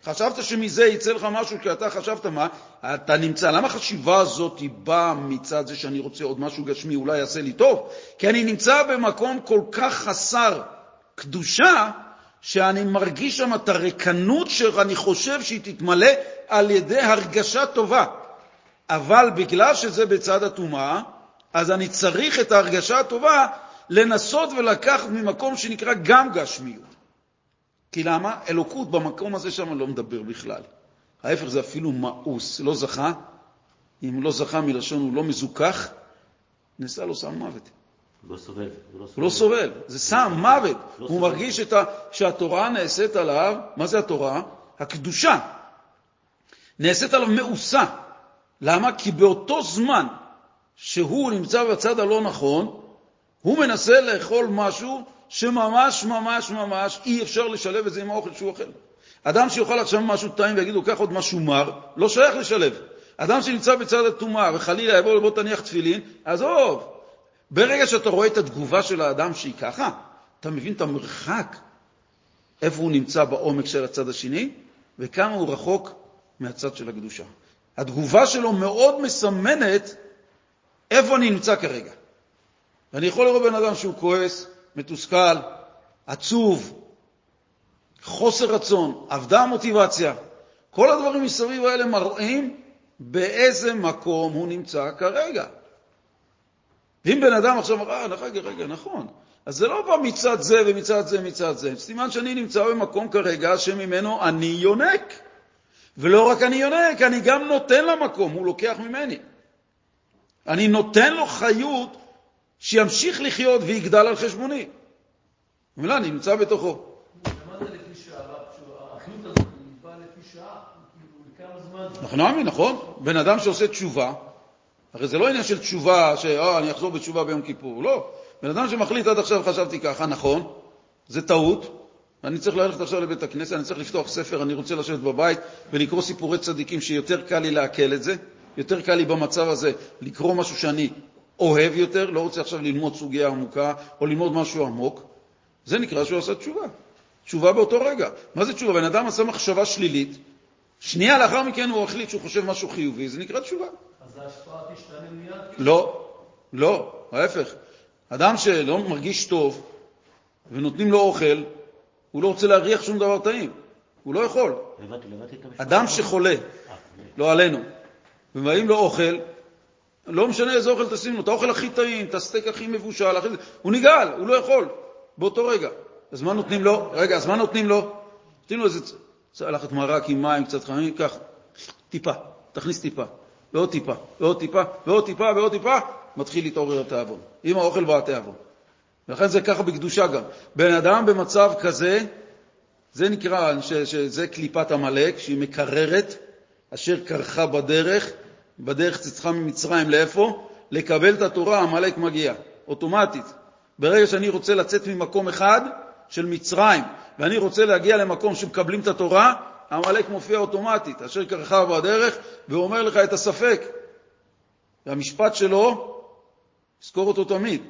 חשבת שמזה יצא לך משהו כי אתה חשבת מה? אתה נמצא. למה החשיבה הזאת באה מצד זה שאני רוצה עוד משהו גשמי, אולי יעשה לי טוב? כי אני נמצא במקום כל כך חסר קדושה, שאני מרגיש שם את הריקנות שאני חושב שהיא תתמלא על ידי הרגשה טובה. אבל בגלל שזה בצד הטומאה, אז אני צריך את ההרגשה הטובה לנסות ולקחת ממקום שנקרא גם גשמיות. כי למה? אלוקות במקום הזה שם לא מדבר בכלל. ההפך זה אפילו מאוס, לא זכה. אם לא זכה מלשון הוא לא מזוכח, נעשה לו סם מוות.
הוא לא סובל.
הוא לא סובל, זה סם מוות.
לא
הוא. מרגיש. שהתורה נעשית עליו, מה זה התורה? הקדושה. נעשית עליו מאוסה. למה? כי באותו זמן שהוא נמצא בצד הלא נכון, הוא מנסה לאכול משהו שממש ממש ממש אי אפשר לשלב את זה עם האוכל שהוא אוכל. אדם שיאכל עכשיו משהו טעים ויגיד לו, קח עוד משהו מר, לא שייך לשלב. אדם שנמצא בצד הטומאה וחלילה יבוא לבוא תניח תפילין, עזוב. ברגע שאתה רואה את התגובה של האדם שהיא ככה, אתה מבין את המרחק, איפה הוא נמצא בעומק של הצד השני, וכמה הוא רחוק מהצד של הקדושה. התגובה שלו מאוד מסמנת איפה אני נמצא כרגע. ואני יכול לראות בן אדם שהוא כועס, מתוסכל, עצוב, חוסר רצון, אבדה המוטיבציה. כל הדברים מסביב האלה מראים באיזה מקום הוא נמצא כרגע. ואם בן אדם עכשיו אמר, אה, רגע, רגע, נכון, אז זה לא בא מצד זה ומצד זה ומצד זה. סימן שאני נמצא במקום כרגע שממנו אני יונק. ולא רק אני יונק, אני גם נותן למקום, הוא לוקח ממני. אני נותן לו חיות שימשיך לחיות ויגדל על חשבוני. ומילא, אני נמצא בתוכו.
שעה? כאילו?
אנחנו נאמין, נכון? בן אדם שעושה תשובה, הרי זה לא עניין של תשובה, שאה, אני אחזור בתשובה ביום כיפור, לא. בן אדם שמחליט עד עכשיו חשבתי ככה, נכון, זה טעות, אני צריך ללכת עכשיו לבית הכנסת, אני צריך לפתוח ספר, אני רוצה לשבת בבית ולקרוא סיפורי צדיקים שיותר קל לי לעכל את זה, יותר קל לי במצב הזה לקרוא משהו שאני אוהב יותר, לא רוצה עכשיו ללמוד סוגיה עמוקה או ללמוד משהו עמוק. זה נקרא שהוא עשה תשובה. תשובה באותו רגע. מה זה תשובה? בן אדם עשה מחשבה שלילית, שנייה לאחר מכן הוא החליט שהוא חושב משהו חיובי, זה נקרא תשובה.
אז ההשפעה תשתנה מיד?
לא, לא, ההפך. אדם שלא מרגיש טוב ונותנים לו אוכל, הוא לא רוצה להריח שום דבר טעים, הוא לא יכול.
הבנתי את המשפט.
אדם שחולה,
אה,
לא עלינו, ומביאים לו אוכל, לא משנה איזה אוכל תשים לו, את האוכל הכי טעים, את הסטייק הכי מבושל, הכי... הוא נגעל, הוא לא יכול, באותו רגע. אז מה נותנים לו? רגע, אז מה נותנים לו? נותנים לו איזה צלחת מרק עם מים קצת חמים, ככה, טיפה, תכניס טיפה, ועוד טיפה, ועוד טיפה, ועוד טיפה, ועוד טיפה, מתחיל להתעורר התיאבון. עם האוכל בא התיאבון. ולכן זה ככה בקדושה גם. בן אדם במצב כזה, זה נקרא, שזה קליפת עמלק, שהיא מקררת, אשר קרחה בדרך, בדרך צאתך ממצרים לאיפה? לקבל את התורה, עמלק מגיע, אוטומטית. ברגע שאני רוצה לצאת ממקום אחד של מצרים, ואני רוצה להגיע למקום שמקבלים את התורה, עמלק מופיע אוטומטית, אשר קרחה בדרך, ואומר לך את הספק. והמשפט שלו, זכור אותו תמיד.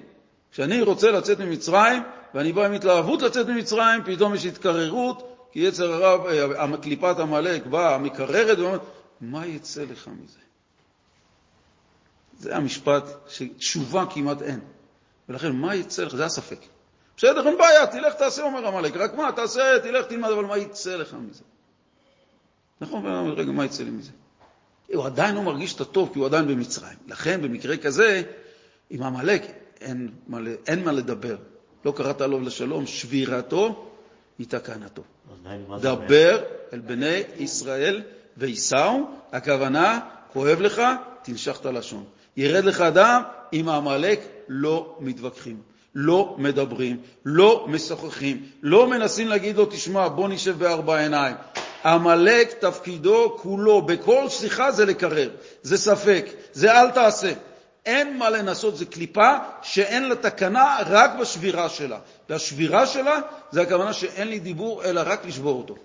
כשאני רוצה לצאת ממצרים, ואני בא עם התלהבות לצאת ממצרים, פתאום יש התקררות, כי יצר הרע, קליפת עמלק באה, מקררת, ואומרת, מה יצא לך מזה? זה המשפט שתשובה כמעט אין. ולכן, מה יצא לך? זה הספק. בסדר, אין בעיה, תלך תעשה, אומר עמלק, רק מה, תעשה, תלך תלמד, אבל מה יצא לך מזה? נכון, רגע, מה יצא לי מזה? הוא עדיין לא מרגיש את הטוב, כי הוא עדיין במצרים. לכן, במקרה כזה, עם עמלק אין, אין מה לדבר. לא קראת לו לשלום, שבירתו היא תקנתו. דבר אל בני ישראל וייסעו, הכוונה, כואב לך, תנשך את הלשון. ירד לך דם, עם העמלק לא מתווכחים, לא מדברים, לא משוחחים, לא מנסים להגיד לו, תשמע, בוא נשב בארבע עיניים. עמלק תפקידו כולו, בכל שיחה זה לקרר, זה ספק, זה אל תעשה. אין מה לנסות, זה קליפה שאין לה תקנה רק בשבירה שלה. והשבירה שלה זה הכוונה שאין לי דיבור אלא רק לשבור אותו.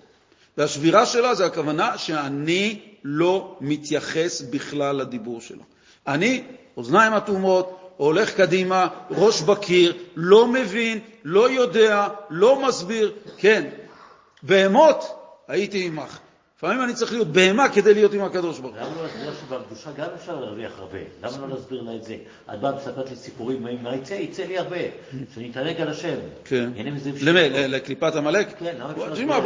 והשבירה שלה זה הכוונה שאני לא מתייחס בכלל לדיבור שלו. אני, אוזניים אטומות, הולך קדימה, ראש בקיר, לא מבין, לא יודע, לא מסביר. כן, בהמות הייתי עמך. לפעמים אני צריך להיות בהמה כדי להיות עם הקדוש ברוך הוא.
למה לא להסביר שבקדושה גם אפשר להרוויח הרבה? למה לא להסביר לה את זה? את באה מספרת לי סיפורים, מה יצא? יצא לי הרבה. שאני אתענג על השם.
כן. למי? לקליפת עמלק?
כן, למה אפשר להסביר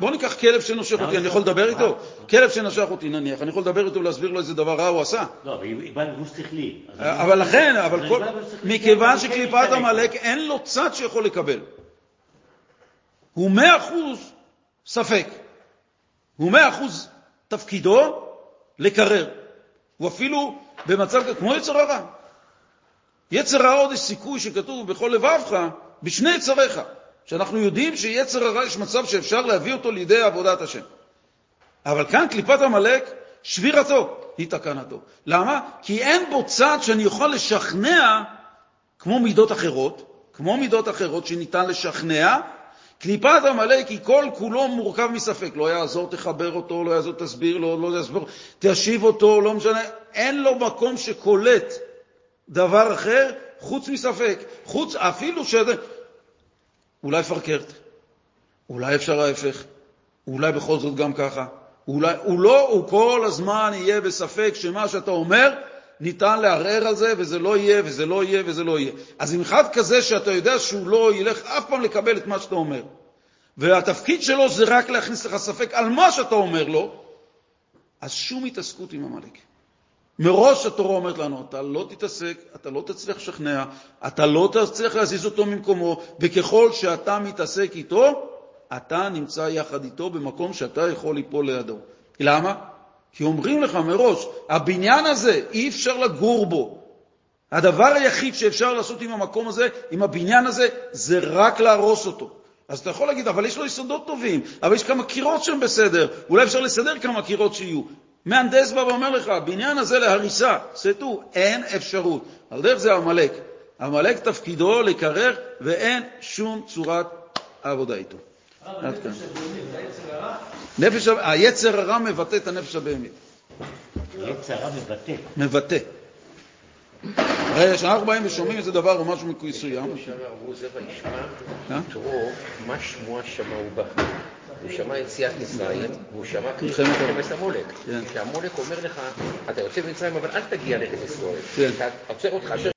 בוא ניקח- כלב שנושך
למה
אותי, אני יכול לדבר? איתו? כלב שנשך אותי נניח, אני יכול לדבר איתו ולהסביר לו איזה דבר רע הוא עשה.
לא, אבל היא באה לבוס שכלי. אז אני-
אבל לכן, אבל כל-
שכלי,
מכיוון
כן
שקליפת. עמלק אין לו צד שיכול לקבל. הוא מאה אחוז ספק. הוא מאה אחוז תפקידו לקרר. הוא אפילו במצב כמו יצר הרע. יצר הרע עוד יש סיכוי שכתוב בכל לבבך, בשני יצריך, שאנחנו יודעים שיצר הרע יש מצב שאפשר להביא אותו לידי עבודת השם. אבל כאן קליפת עמלק, שבירתו היא תקנתו. למה? כי אין בו צד שאני יכול לשכנע כמו מידות אחרות, כמו מידות אחרות שניתן לשכנע, קליפת עמלק היא כל כולו מורכב מספק. לא יעזור, תחבר אותו, לא יעזור, תסביר לו, לא יסבור, תשיב אותו, לא משנה. אין לו מקום שקולט דבר אחר חוץ מספק. חוץ, אפילו ש... אולי פרקרט, אולי אפשר ההפך, אולי בכל זאת גם ככה. אולי, הוא לא, הוא כל הזמן יהיה בספק שמה שאתה אומר, ניתן לערער על זה, וזה לא יהיה, וזה לא יהיה, וזה לא יהיה. אז עם אחד כזה שאתה יודע שהוא לא ילך אף פעם לקבל את מה שאתה אומר, והתפקיד שלו זה רק להכניס לך ספק על מה שאתה אומר לו, אז שום התעסקות עם עמלק. מראש התורה אומרת לנו, אתה לא תתעסק, אתה לא תצליח לשכנע, אתה לא תצליח להזיז אותו ממקומו, וככל שאתה מתעסק איתו, אתה נמצא יחד איתו במקום שאתה יכול ליפול לידו. למה? כי אומרים לך מראש, הבניין הזה, אי אפשר לגור בו. הדבר היחיד שאפשר לעשות עם המקום הזה, עם הבניין הזה, זה רק להרוס אותו. אז אתה יכול להגיד, אבל יש לו יסודות טובים, אבל יש כמה קירות שהם בסדר, אולי אפשר לסדר כמה קירות שיהיו. מהנדס בא ואומר לך, הבניין הזה להריסה, סטו, אין אפשרות. על דרך זה עמלק. עמלק תפקידו לקרר, ואין שום צורת עבודה איתו. עד כאן. נפש, היצר הרע מבטא את הנפש הבהמית.
יצר הרע מבטא.
מבטא. הרי כשאנחנו באים ושומעים איזה דבר או משהו מסוים...
אמרו זה וישמע יתרו, מה שמוע שמע הוא בא. הוא שמע יציאת מצרים, והוא שמע מלחמת עמולק.
כן.
שעמולק אומר לך, אתה יוצא ממצרים, אבל אל תגיע לארץ ישראל.
כן.
אתה עוצר אותך,